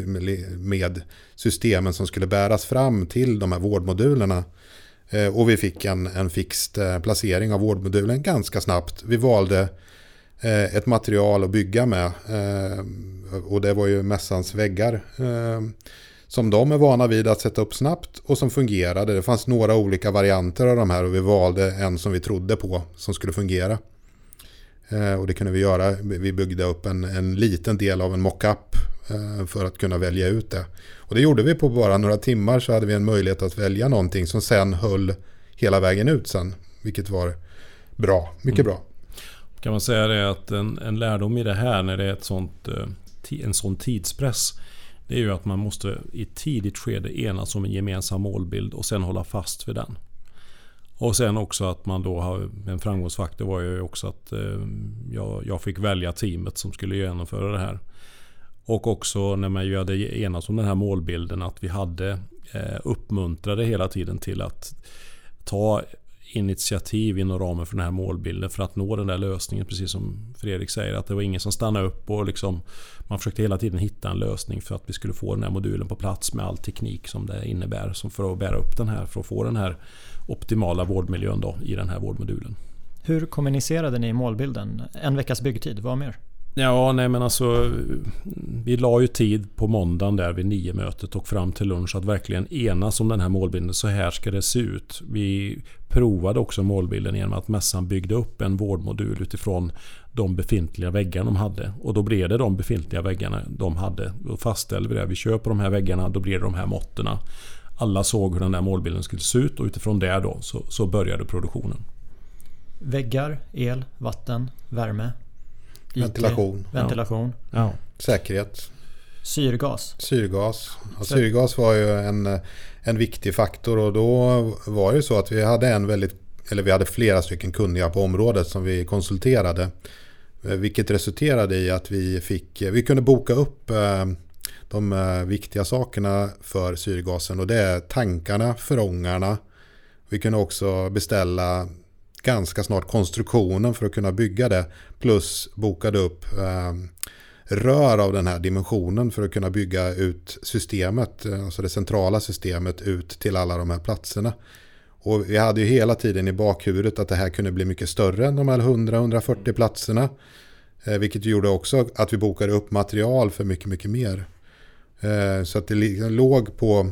med systemen som skulle bäras fram till de här vårdmodulerna. Eh, och vi fick en, en fixt eh, placering av vårdmodulen ganska snabbt. Vi valde eh, ett material att bygga med. Och det var ju mässans väggar som de är vana vid att sätta upp snabbt och som fungerade. Det fanns några olika varianter av de här och vi valde en som vi trodde på som skulle fungera. Eh, och det kunde vi göra. Vi byggde upp en, en liten del av en mockup eh, för att kunna välja ut det. Och det gjorde vi på bara några timmar så hade vi en möjlighet att välja någonting som sen höll hela vägen ut sen. Vilket var bra, mycket mm. bra. Kan man säga det att en, en lärdom i det här när det är ett sånt, eh, en sån tidspress det är ju att man måste i ett tidigt skede enas om en gemensam målbild och sen hålla fast vid den. Och sen också att man då har, en framgångsfaktor var ju också att eh, jag, jag fick välja teamet som skulle genomföra det här. Och också när man ju hade enats om den här målbilden att vi hade eh, uppmuntrade hela tiden till att ta initiativ inom ramen för den här målbilden för att nå den där lösningen. Precis som Fredrik säger att det var ingen som stannade upp och liksom man försökte hela tiden hitta en lösning för att vi skulle få den här modulen på plats med all teknik som det innebär som för att bära upp den här för att få den här optimala vårdmiljön då, i den här vårdmodulen. Hur kommunicerade ni målbilden? En veckas byggtid, vad mer? Ja, nej men alltså Vi la ju tid på måndagen där vid nio mötet och fram till lunch att verkligen enas om den här målbilden. Så här ska det se ut. Vi provade också målbilden genom att mässan byggde upp en vårdmodul utifrån de befintliga väggarna de hade. Och då blev det de befintliga väggarna de hade. Då fastställde vi det. Vi kör på de här väggarna, då blir det de här måtten. Alla såg hur den där målbilden skulle se ut och utifrån det då så, så började produktionen. Väggar, el, vatten, värme, Ventilation. Ventilation. Ja. Säkerhet. Syrgas. Syrgas. Ja, syrgas var ju en, en viktig faktor och då var det så att vi hade en väldigt eller vi hade flera stycken kunniga på området som vi konsulterade. Vilket resulterade i att vi fick, vi kunde boka upp eh, de eh, viktiga sakerna för syrgasen och det är tankarna, förångarna. Vi kunde också beställa ganska snart konstruktionen för att kunna bygga det. Plus bokade upp eh, rör av den här dimensionen för att kunna bygga ut systemet, eh, alltså det centrala systemet ut till alla de här platserna. Och vi hade ju hela tiden i bakhuvudet att det här kunde bli mycket större än de här 100-140 platserna. Eh, vilket gjorde också att vi bokade upp material för mycket, mycket mer. Eh, så att det låg på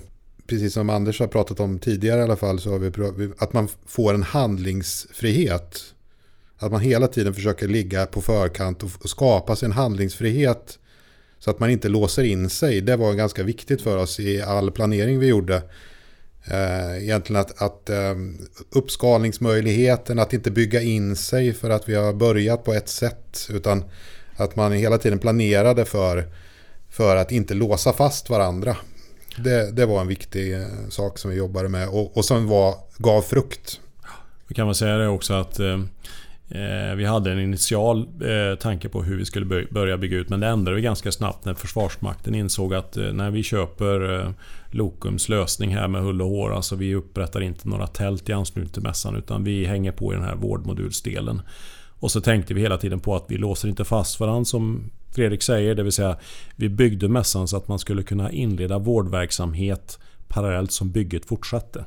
precis som Anders har pratat om tidigare i alla fall, så har vi att man får en handlingsfrihet. Att man hela tiden försöker ligga på förkant och skapa sig en handlingsfrihet. Så att man inte låser in sig. Det var ganska viktigt för oss i all planering vi gjorde. Eh, egentligen att, att eh, uppskalningsmöjligheten, att inte bygga in sig för att vi har börjat på ett sätt. Utan att man hela tiden planerade för, för att inte låsa fast varandra. Det, det var en viktig eh, sak som vi jobbade med och, och som var, gav frukt. Vi kan väl säga det också att eh, eh vi hade en initial eh, tanke på hur vi skulle börja bygga ut men det ändrade vi ganska snabbt när Försvarsmakten insåg att eh, när vi köper eh, Lokums lösning här med hull och hår, alltså vi upprättar inte några tält i anslutning till mässan utan vi hänger på i den här vårdmodulsdelen. Och så tänkte vi hela tiden på att vi låser inte fast varandra som Fredrik säger. Det vill säga vi byggde mässan så att man skulle kunna inleda vårdverksamhet parallellt som bygget fortsatte.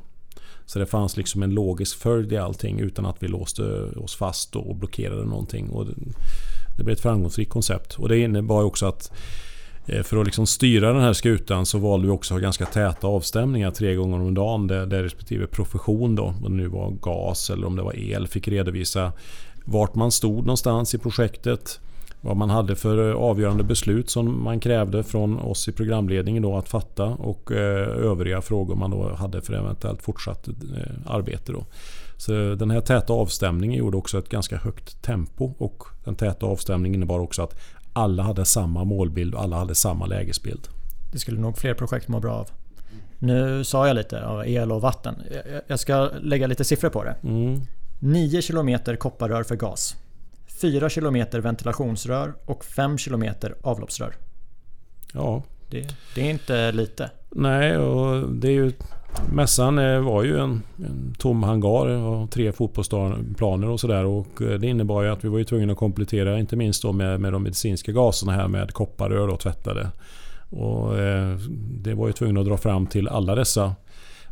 Så det fanns liksom en logisk följd i allting utan att vi låste oss fast och blockerade någonting. Och det blev ett framgångsrikt koncept. Och det innebar också att eh, för att liksom styra den här skutan så valde vi också att ha ganska täta avstämningar tre gånger om dagen där, där respektive profession då, om det nu var gas eller om det var el, fick redovisa vart man stod någonstans i projektet vad man hade för eh, avgörande beslut som man krävde från oss i programledningen då att fatta och eh, övriga frågor man då hade för eventuellt fortsatt eh, arbete. Då. Så den här täta avstämningen gjorde också ett ganska högt tempo och den täta avstämningen innebar också att alla hade samma målbild och alla hade samma lägesbild. Det skulle nog fler projekt må bra av. Nu sa jag lite av el och vatten. Jag ska lägga lite siffror på det. Mm. 9 km kopparrör för gas. 4 km ventilationsrör och 5 km avloppsrör. Ja. Det, det, är inte lite. Nej, och det är ju... Mässan var ju en, en tom hangar och tre fotbollsplaner och sådär. Och eh, det innebar ju att vi var ju tvungna att komplettera inte minst då med, med de medicinska gaserna här med kopparrör och tvättade. Och eh, det var ju tvungna att dra fram till alla dessa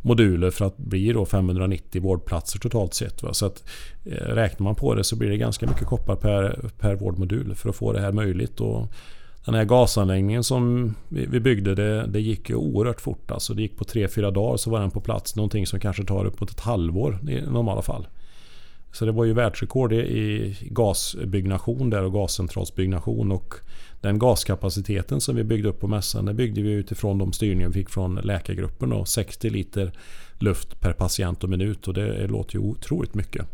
moduler för att bli då 590 vårdplatser totalt sett. Va? Så att, eh, räknar man på det så blir det ganska mycket koppar per, per vårdmodul för att få det här möjligt. Och den här gasanläggningen som vi byggde det, det gick ju oerhört fort. Alltså det gick på 3-4 dagar så var den på plats. Någonting som kanske tar uppåt ett halvår i normala fall. Så det var ju världsrekord i gasbyggnation där och gascentralsbyggnation. Och den gaskapaciteten som vi byggde upp på mässan den byggde vi utifrån de styrningar vi fick från läkargruppen. Då, 60 liter luft per patient och minut och det låter ju otroligt mycket.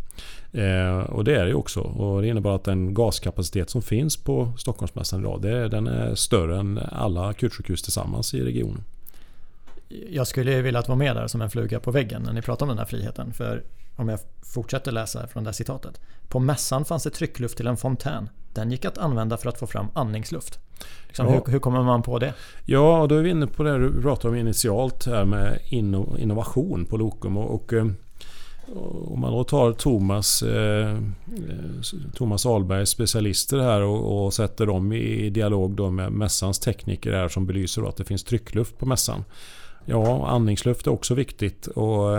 Eh, och det är det också. Och det innebär att den gaskapacitet som finns på Stockholmsmässan idag det, den är större än alla akutsjukhus tillsammans i regionen. Jag skulle vilja vara med där som en fluga på väggen när ni pratar om den här friheten. För om jag fortsätter läsa från det här citatet. På mässan fanns det tryckluft till en fontän. Den gick att använda för att få fram andningsluft. Liksom, ja. hur, hur, kommer man på det? Ja, då är vi inne på det du pratade om initialt här med innovation på Lokum. Och, och eh, om man då tar Thomas, eh, Thomas Ahlbergs specialister här och, och, sätter dem i dialog då med mässans tekniker här som belyser att det finns tryckluft på mässan. Ja, andningsluft är också viktigt. Och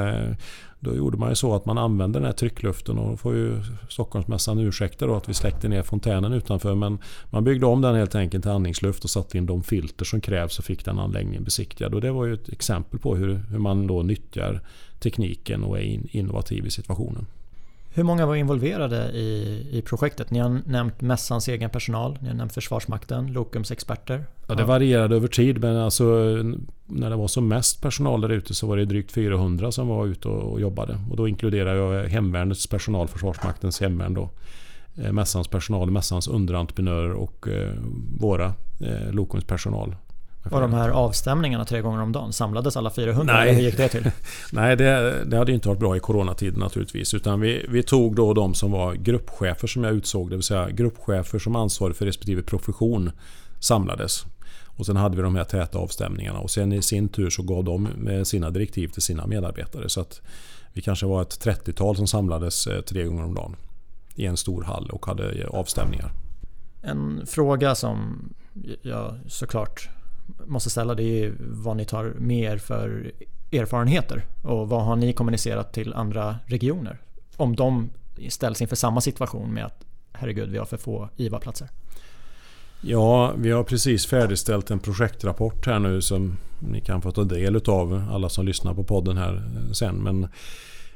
då gjorde man ju så att man använde den här tryckluften och då får ju Stockholmsmässan ursäkta då att vi släckte ner fontänen utanför. Men man byggde om den helt enkelt till andningsluft och satte in de filter som krävs och fick den anläggningen besiktigad. Och det var ju ett exempel på hur, hur man då nyttjar tekniken och är in, innovativ i situationen. Hur många var involverade i, i projektet? Ni har nämnt mässans egen personal, ni har nämnt Försvarsmakten, Lokums experter. Ja, det varierade över tid men alltså när det var som mest personal där ute så var det drygt 400 som var ute och jobbade. Och då inkluderar jag hemvärnets personal, Försvarsmaktens hemvärn då. Eh, mässans personal, mässans underentreprenörer och eh, våra eh, Lokums personal och de här avstämningarna tre gånger om dagen, samlades alla 400? Nej, hur gick det till? Nej, det, det hade inte varit bra i coronatiden naturligtvis. Utan vi, vi tog då de som var gruppchefer som jag utsåg, det vill säga gruppchefer som ansvarig för respektive profession samlades. Och sen hade vi de här täta avstämningarna och sen i sin tur så gav de med sina direktiv till sina medarbetare. Så att vi kanske var ett 30-tal som samlades eh, tre gånger om dagen i en stor hall och hade avstämningar. En fråga som jag såklart måste ställa det är vad ni tar med er för erfarenheter och vad har ni kommunicerat till andra regioner? Om de ställs inför samma situation med att herregud, vi har för få IVA-platser. Ja, vi har precis färdigställt en projektrapport här nu som ni kan få ta del av alla som lyssnar på podden här sen. Men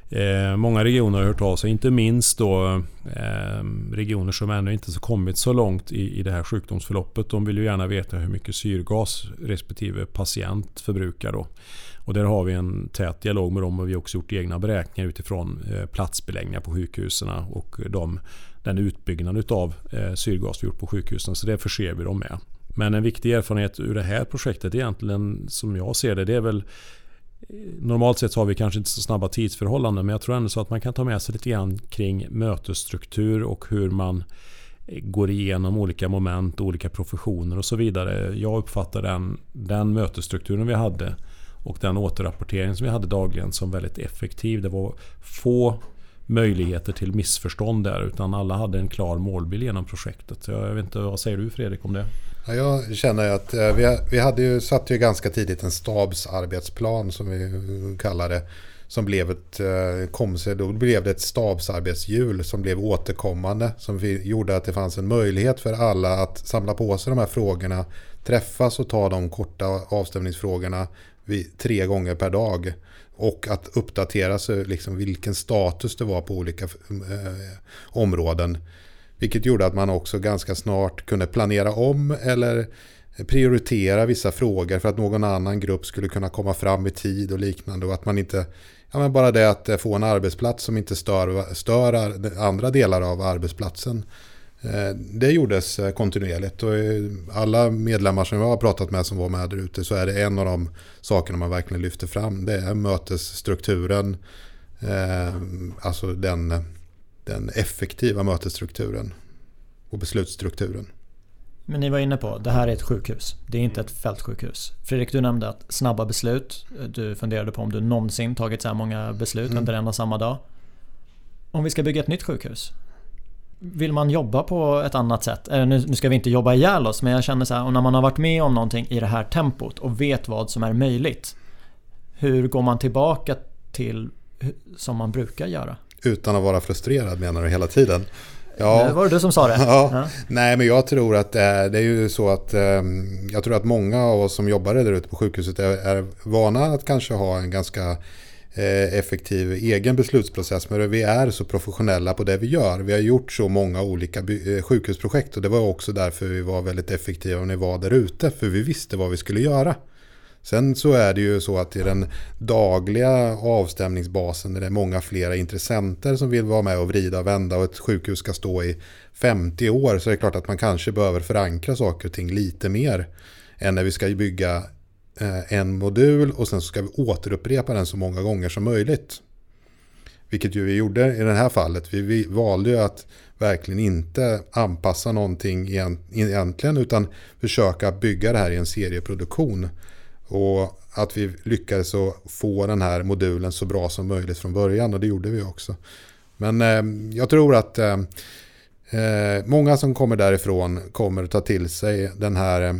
Eh, många regioner har hört av sig, inte minst då eh, regioner som ännu inte så kommit så långt i, i det här sjukdomsförloppet. De vill ju gärna veta hur mycket syrgas respektive patient förbrukar. Då. Och där har vi en tät dialog med dem och vi har också gjort egna beräkningar utifrån eh, platsbeläggningar på sjukhusen och de, den utbyggnad av eh, syrgas vi gjort på sjukhusen. Så det förser vi dem med. Men en viktig erfarenhet ur det här projektet egentligen som jag ser det, det är väl Normalt sett har vi kanske inte så snabba tidsförhållanden men jag tror ändå så att man kan ta med sig lite grann kring mötesstruktur och hur man eh, går igenom olika moment, olika professioner och så vidare. Jag uppfattar den, den mötesstrukturen vi hade och den återrapportering som vi hade dagligen som väldigt effektiv. Det var få möjligheter till missförstånd där utan alla hade en klar målbild genom projektet. Jag vet inte, vad säger du Fredrik om det? Ja, jag känner att eh, vi, vi hade ju, satt ju ganska tidigt en stabsarbetsplan som vi kallar det. Som blev ett, eh, kom sig, då blev det ett stabsarbetshjul som blev återkommande. Som vi, gjorde att det fanns en möjlighet för alla att samla på sig de här frågorna. Träffas och ta de korta avstämningsfrågorna tre gånger per dag. Och att uppdatera sig, liksom vilken status det var på olika eh, områden. Vilket gjorde att man också ganska snart kunde planera om eller prioritera vissa frågor för att någon annan grupp skulle kunna komma fram i tid och liknande. Och att man inte, ja men bara det att få en arbetsplats som inte stör, stör andra delar av arbetsplatsen. Eh, det gjordes eh, kontinuerligt och alla medlemmar som jag har pratat med som var med där ute så är det en av de sakerna man verkligen lyfter fram. Det är mötesstrukturen, eh, alltså den den effektiva mötesstrukturen och beslutsstrukturen. Men ni var inne på, det här är ett sjukhus. Det är inte ett fältsjukhus. Fredrik, du nämnde att snabba beslut. Du funderade på om du någonsin tagit så här många beslut mm. under en och samma dag. Om vi ska bygga ett nytt sjukhus. Vill man jobba på ett annat sätt? Nu ska vi inte jobba ihjäl oss men jag känner så här, och när man har varit med om någonting i det här tempot och vet vad som är möjligt. Hur går man tillbaka till som man brukar göra? Utan att vara frustrerad menar du hela tiden? Ja. Det var det du som sa det? Ja. ja. Nej, men jag tror att det är, det är ju så att ehm, jag tror att många av oss som jobbar där ute på sjukhuset är, är vana att kanske ha en ganska eh, Eh, effektiv egen beslutsprocess. Men vi är så professionella på det vi gör. Vi har gjort så många olika eh, sjukhusprojekt och det var också därför vi var väldigt effektiva när vi var där ute. För vi visste vad vi skulle göra. Sen så är det ju så att i den dagliga avstämningsbasen där det är många flera intressenter som vill vara med och vrida och vända och ett sjukhus ska stå i 50 år så är det klart att man kanske behöver förankra saker och ting lite mer än när vi ska bygga Eh, en modul och sen ska vi återupprepa den så många gånger som möjligt. Vilket ju vi gjorde i det här fallet. Vi, valde ju att verkligen inte anpassa någonting egentligen utan försöka bygga det här i en serieproduktion. Och att vi lyckades få den här modulen så bra som möjligt från början och det gjorde vi också. Men eh, jag tror att eh, eh många som kommer därifrån kommer att ta till sig den här eh,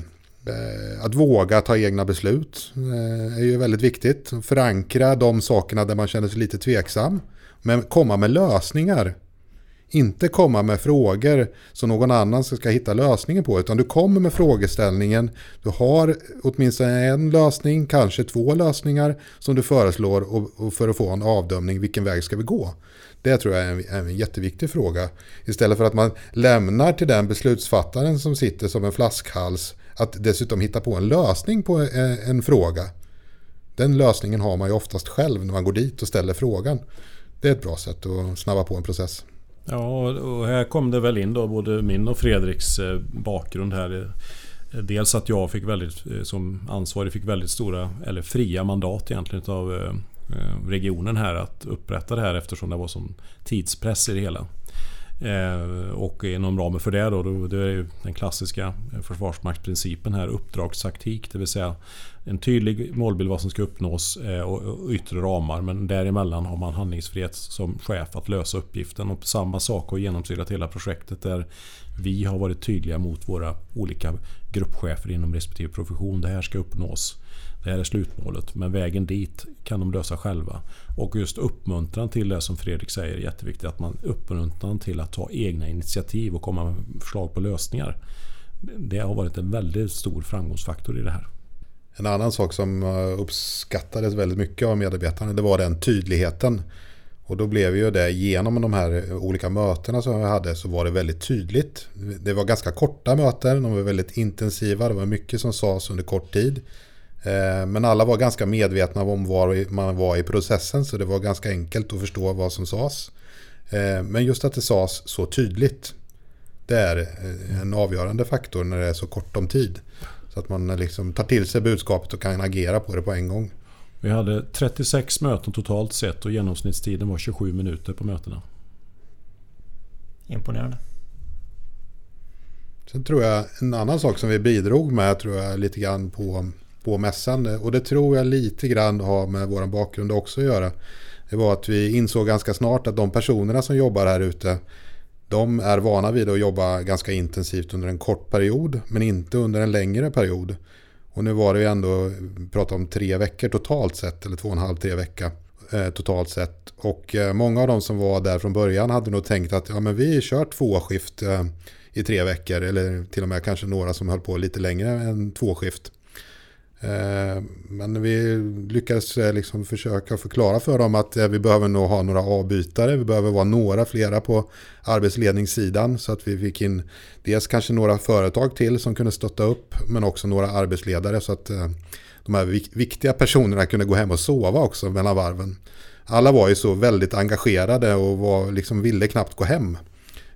Eh, att våga ta egna beslut eh, är ju väldigt viktigt. Förankra de sakerna där man känner sig lite tveksam. Men komma med lösningar. Inte komma med frågor som någon annan ska hitta lösningen på. Utan du kommer med frågeställningen. Du har åtminstone en lösning, kanske två lösningar som du föreslår och för att få en avdömning. Vilken väg ska vi gå? Det tror jag är en, en jätteviktig fråga. Istället för att man lämnar till den beslutsfattaren som sitter som en flaskhals att dessutom hitta på en lösning på eh, en, fråga. Den lösningen har man ju oftast själv när man går dit och ställer frågan. Det är ett bra sätt att snabba på en process. Ja, och här kom det väl in då både min och Fredriks eh, bakgrund här. Eh, dels att jag fick väldigt, som ansvarig fick väldigt stora, eller fria mandat egentligen av regionen här att upprätta det här eftersom det var sån tidspress i det hela. Eh, och inom ramen för det då, det är ju den klassiska försvarsmaktsprincipen här, uppdragstaktik. Det vill säga en tydlig målbild vad som ska uppnås eh, och yttre ramar. Men däremellan har man handlingsfrihet som chef att lösa uppgiften. Och samma sak har genomsyrat hela projektet där vi har varit tydliga mot våra olika gruppchefer inom respektive profession. Det här ska uppnås. Det här är slutmålet. Men vägen dit kan de lösa själva. Och just uppmuntran till det som Fredrik säger är jätteviktigt. Att man uppmuntran till att ta egna initiativ och komma med förslag på lösningar. Det har varit en väldigt stor framgångsfaktor i det här. En annan sak som eh, uppskattades väldigt mycket av medarbetarna det var den tydligheten. Och då blev ju det genom de här olika mötena som vi hade så var det väldigt tydligt. Det var ganska korta möten, de var väldigt intensiva, det var mycket som sades under kort tid. Eh, men alla var ganska medvetna om var man var i processen så det var ganska enkelt att förstå vad som sades. Eh, men just att det sades så tydligt. Det är en avgörande faktor när det är så kort om tid. Så att man liksom tar till sig budskapet och kan agera på det på en gång. Vi hade 36 möten totalt sett och genomsnittstiden var 27 minuter på mötena. Imponerande. Sen tror jag en annan sak som vi bidrog med tror jag lite grann på, på mässan och det tror jag lite grann har med vår bakgrund också att göra. Det var att vi insåg ganska snart att de personerna som jobbar här ute de är vana vid att jobba ganska intensivt under en kort period men inte under en längre period. Och nu var det ju ändå, prata om tre veckor totalt sett, eller två och en halv, tre veckor eh, totalt sett. Och eh, många av de som var där från början hade nog tänkt att ja, men vi kör två skift eh, i tre veckor, eller till och med kanske några som höll på lite längre än två skift. Eh, men vi lyckades eh, liksom försöka förklara för dem att eh, vi behöver nog ha några avbytare. Vi behöver vara några flera på arbetsledningssidan så att vi fick in dels kanske några företag till som kunde stötta upp men också några arbetsledare så att de här viktiga personerna kunde gå hem och sova också mellan varven. Alla var ju så väldigt engagerade och var, liksom ville knappt gå hem.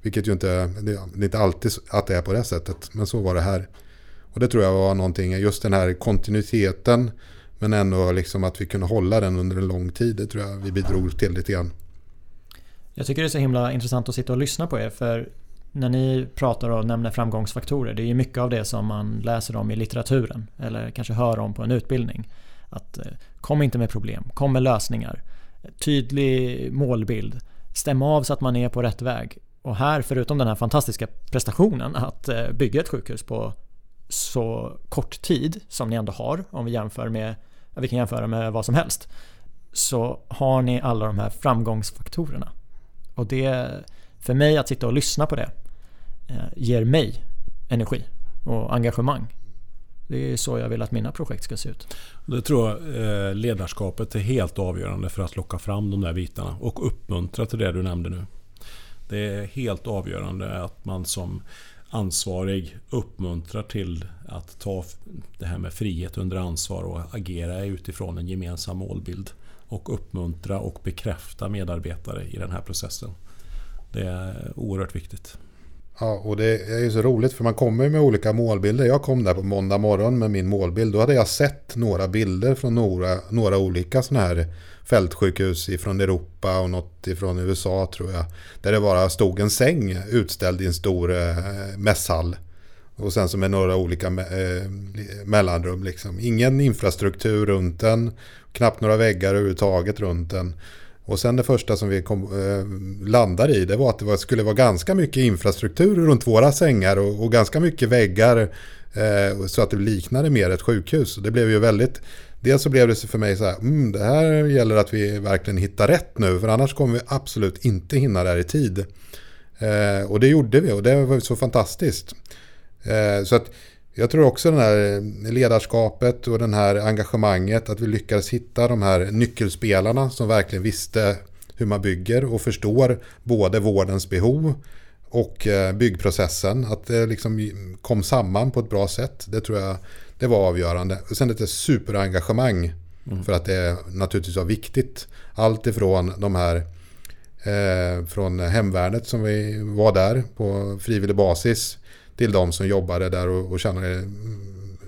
Vilket ju inte, det är inte alltid att det är på det sättet, men så var det här. Och det tror jag var någonting, just den här kontinuiteten men ändå liksom att vi kunde hålla den under en lång tid. Det tror jag vi bidrog till lite grann. Jag tycker det är så himla intressant att sitta och lyssna på er för när ni pratar och nämner framgångsfaktorer, det är ju mycket av det som man läser om i litteraturen eller kanske hör om på en utbildning. Att eh, kom inte med problem, kom med lösningar. Tydlig målbild, stäm av så att man är på rätt väg. Och här, förutom den här fantastiska prestationen att eh, bygga ett sjukhus på så kort tid som ni ändå har om vi jämför med, vi kan jämföra med vad som helst. Så har ni alla de här framgångsfaktorerna. Och det, för mig att sitta och lyssna på det eh, ger mig energi och engagemang. Det är så jag vill att mina projekt ska se ut. Det tror jag eh, ledarskapet är helt avgörande för att locka fram de där bitarna och uppmuntra till det du nämnde nu. Det är helt avgörande att man som ansvarig uppmuntrar till att ta det här med frihet under ansvar och agera utifrån en gemensam målbild. Och uppmuntra och bekräfta medarbetare i den här processen. Det är oerhört viktigt. Ja, och det är ju så roligt för man kommer med olika målbilder. Jag kom där på måndag morgon med min målbild. Då hade jag sett några bilder från några, några olika sådana här fältsjukhus från Europa och något ifrån USA tror jag. Där det bara stod en säng utställd i en stor eh, mässhall. Och sen som är några olika eh, mellanrum. Liksom. Ingen infrastruktur runt den. Knappt några väggar överhuvudtaget runt den. Och sen det första som vi kom, eh, landade i det var att det var, skulle vara ganska mycket infrastruktur runt våra sängar och, och ganska mycket väggar eh, så att det liknade mer ett sjukhus. Det blev ju väldigt Dels så blev det för mig så här, mm, det här gäller att vi verkligen hittar rätt nu, för annars kommer vi absolut inte hinna där i tid. Eh, och det gjorde vi och det var så fantastiskt. Eh, så att jag tror också det här ledarskapet och det här engagemanget, att vi lyckades hitta de här nyckelspelarna som verkligen visste hur man bygger och förstår både vårdens behov och eh, byggprocessen. Att det liksom kom samman på ett bra sätt. Det tror jag det var avgörande. Och sen ett superengagemang. Mm. För att det naturligtvis var viktigt. Allt ifrån de här eh, från hemvärnet som vi var där på frivillig basis. Till de som jobbade där och, och tjänade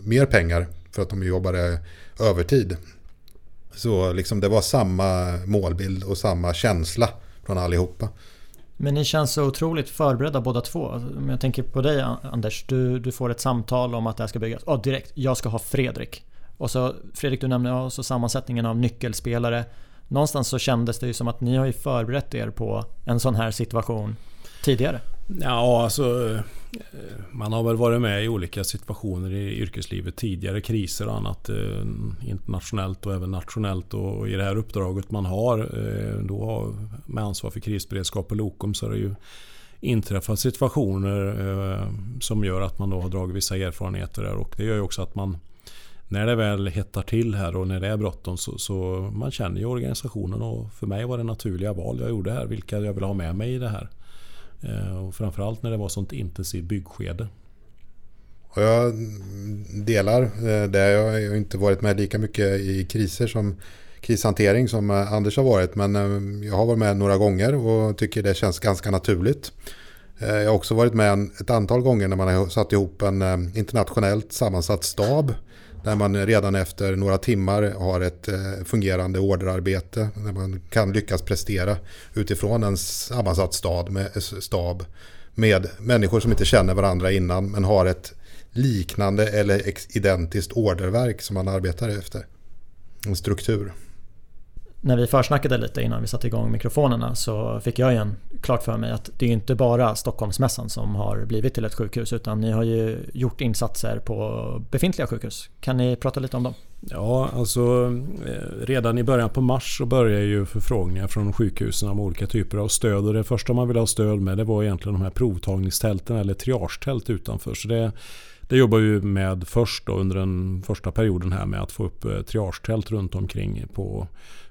mer pengar. För att de jobbade övertid. Så liksom det var samma målbild och samma känsla från allihopa. Men ni känns så otroligt förberedda båda två. Om jag tänker på dig Anders. Du, du får ett samtal om att det här ska byggas. Ja, oh, direkt. Jag ska ha Fredrik. Och så Fredrik du nämnde också sammansättningen av nyckelspelare. Någonstans så kändes det ju som att ni har ju förberett er på en sån här situation tidigare. Ja, alltså Eh, man har väl varit med i olika situationer i yrkeslivet tidigare, kriser och annat eh, internationellt och även nationellt. Och i det här uppdraget man har eh, då med ansvar för krisberedskap på Lokum så har det ju inträffat situationer som gör att man då har dragit vissa erfarenheter där och det gör ju också att man när det väl hettar till här och när det är bråttom så, så man känner ju organisationen och för mig var det naturliga val jag gjorde här vilka jag vill ha med mig i det här. Eh, och framförallt när det var sånt intensivt byggskede. Och jag delar eh, det. Jag har inte varit med lika mycket i kriser som krishantering som eh, Anders har varit. Men jag har varit med några gånger och tycker det känns ganska naturligt. Jag har också varit med ett antal gånger när man har satt ihop en internationellt sammansatt stab där man redan efter några timmar har ett eh, fungerande orderarbete. Där man kan lyckas prestera utifrån en sammansatt stad med, eh, stab. Med människor som inte känner varandra innan men har ett liknande eller identiskt orderverk som man arbetar efter. En struktur när vi försnackade lite innan vi satte igång mikrofonerna så fick jag igen klart för mig att det är inte bara Stockholmsmässan som har blivit till ett sjukhus utan ni har ju gjort insatser på befintliga sjukhus. Kan ni prata lite om dem? Ja, alltså eh, redan i början på mars så började ju förfrågningar från sjukhusen om olika typer av stöd och det första man ville ha stöd med det var egentligen de här provtagningstälten eller triagetält utanför. Så det det jobbar vi med först då under den första perioden här med att få upp eh, triagetält runt omkring på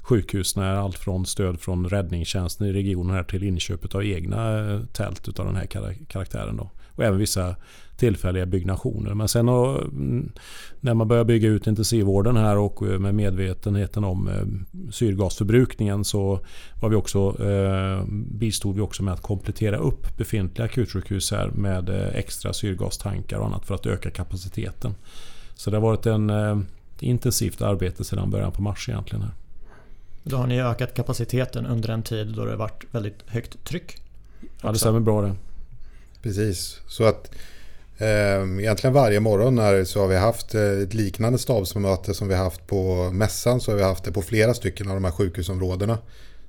sjukhus när allt från stöd från räddningstjänsten i regionen här till inköpet av egna eh, tält av den här karaktären. Då. Och även vissa tillfälliga byggnationer. Men sen mm, när man börjar bygga ut intensivvården här och eh, med medvetenheten om eh, syrgasförbrukningen så var vi också, bistod vi också med att komplettera upp befintliga akutsjukhus här med extra syrgastankar och annat för att öka kapaciteten. Så det har varit en intensivt arbete sedan början på mars egentligen. Här. Då har ni ökat kapaciteten under en tid då det varit väldigt högt tryck. Ja, det stämmer bra det. Precis, så att eh, egentligen varje morgon här så har vi haft eh, ett liknande stabsmöte som vi haft på mässan så har vi haft det på flera stycken av de här sjukhusområdena.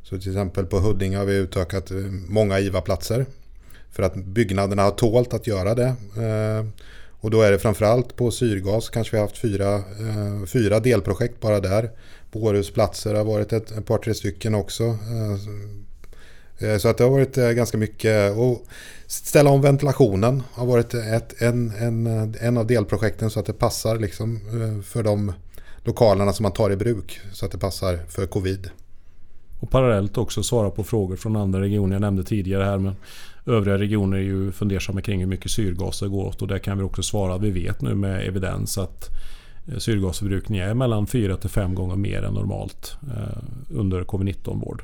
Så till exempel på Huddinge har vi utökat eh, många IVA-platser för att byggnaderna har tålt att göra det. Eh, och då är det framförallt på syrgas kanske vi har haft fyra, eh, fyra delprojekt bara där. På Århus platser har varit ett, ett par tre stycken också. Eh, eh, så att det har varit eh, ganska mycket. Och ställa om ventilationen har varit ett, en, en, en av delprojekten så att det passar liksom för de lokalerna som man tar i bruk. Så att det passar för covid. Och parallellt också svara på frågor från andra regioner. Jag nämnde tidigare här men övriga regioner är ju fundersamma kring hur mycket syrgas det går åt. Och där kan vi också svara att vi vet nu med evidens att syrgasförbrukning är mellan 4 till 5 gånger mer än normalt eh, under covid-19-vård.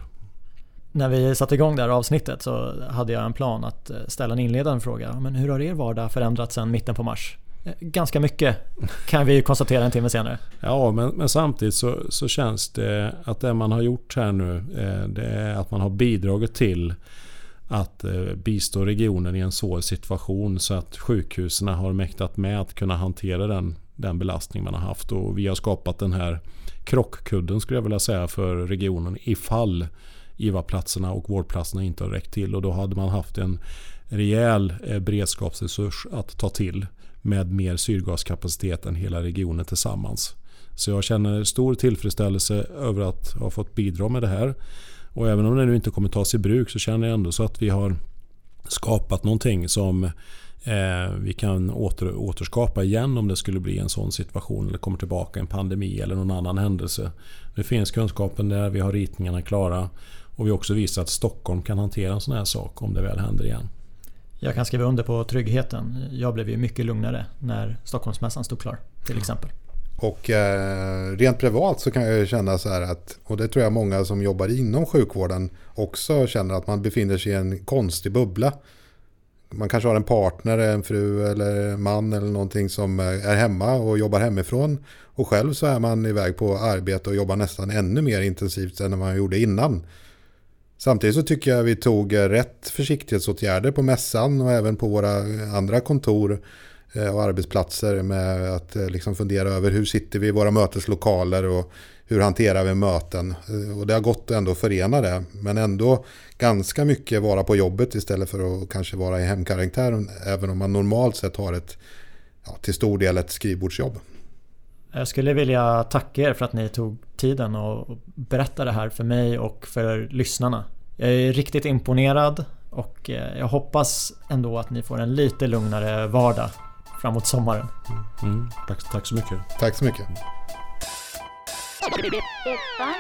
När vi satte igång det här avsnittet så hade jag en plan att eh, ställa en inledande fråga. Men hur har er vardag förändrats sedan mitten på mars? Ganska mycket kan vi konstatera en timme senare. Ja, men, men, samtidigt så, så känns det att det man har gjort här nu det är att man har bidragit till att eh, bistå regionen i en svår situation så att sjukhusen har mäktat med att kunna hantera den, den belastning man har haft. Och vi har skapat den här krockkudden skulle jag vilja säga för regionen ifall IVA-platserna och vårdplatserna inte har räckt till och då hade man haft en rejäl eh, beredskapsresurs att ta till med mer syrgaskapacitet än hela regionen tillsammans. Så jag känner stor tillfredsställelse över att ha fått bidra med det här. Och även om det nu inte kommer tas i bruk så känner jag ändå så att vi har skapat någonting som vi kan åter, återskapa igen om det skulle bli en sån situation eller kommer tillbaka en pandemi eller någon annan händelse. Nu finns kunskapen där, vi har ritningarna klara och vi har också visat att Stockholm kan hantera en sån här sak om det väl händer igen. Jag kan skriva under på tryggheten. Jag blev ju mycket lugnare när Stockholmsmässan stod klar till exempel. Och eh, rent privat så kan jag känna så här att, och det tror jag många som jobbar inom sjukvården också känner att man befinner sig i en konstig bubbla. Man kanske har en partner, en fru eller man eller någonting som är hemma och jobbar hemifrån. Och själv så är man iväg på arbete och jobbar nästan ännu mer intensivt än man gjorde innan. Samtidigt så tycker jag vi tog rätt försiktighetsåtgärder på mässan och även på våra andra kontor eh, och arbetsplatser med att eh, liksom fundera över hur sitter vi i våra möteslokaler och hur hanterar vi möten. Eh, och det har gått ändå att förena det. Men ändå ganska mycket vara på jobbet istället för att kanske vara i hemkaraktären. Även om man normalt sett har ett, ja, till stor del ett skrivbordsjobb. Jag skulle vilja tacka er för att ni tog tiden och berättade det här för mig och för lyssnarna. Jag är riktigt imponerad och eh, jag hoppas ändå att ni får en lite lugnare vardag framåt sommaren. Mm, tack, tack så mycket. Tack så mycket. Depan.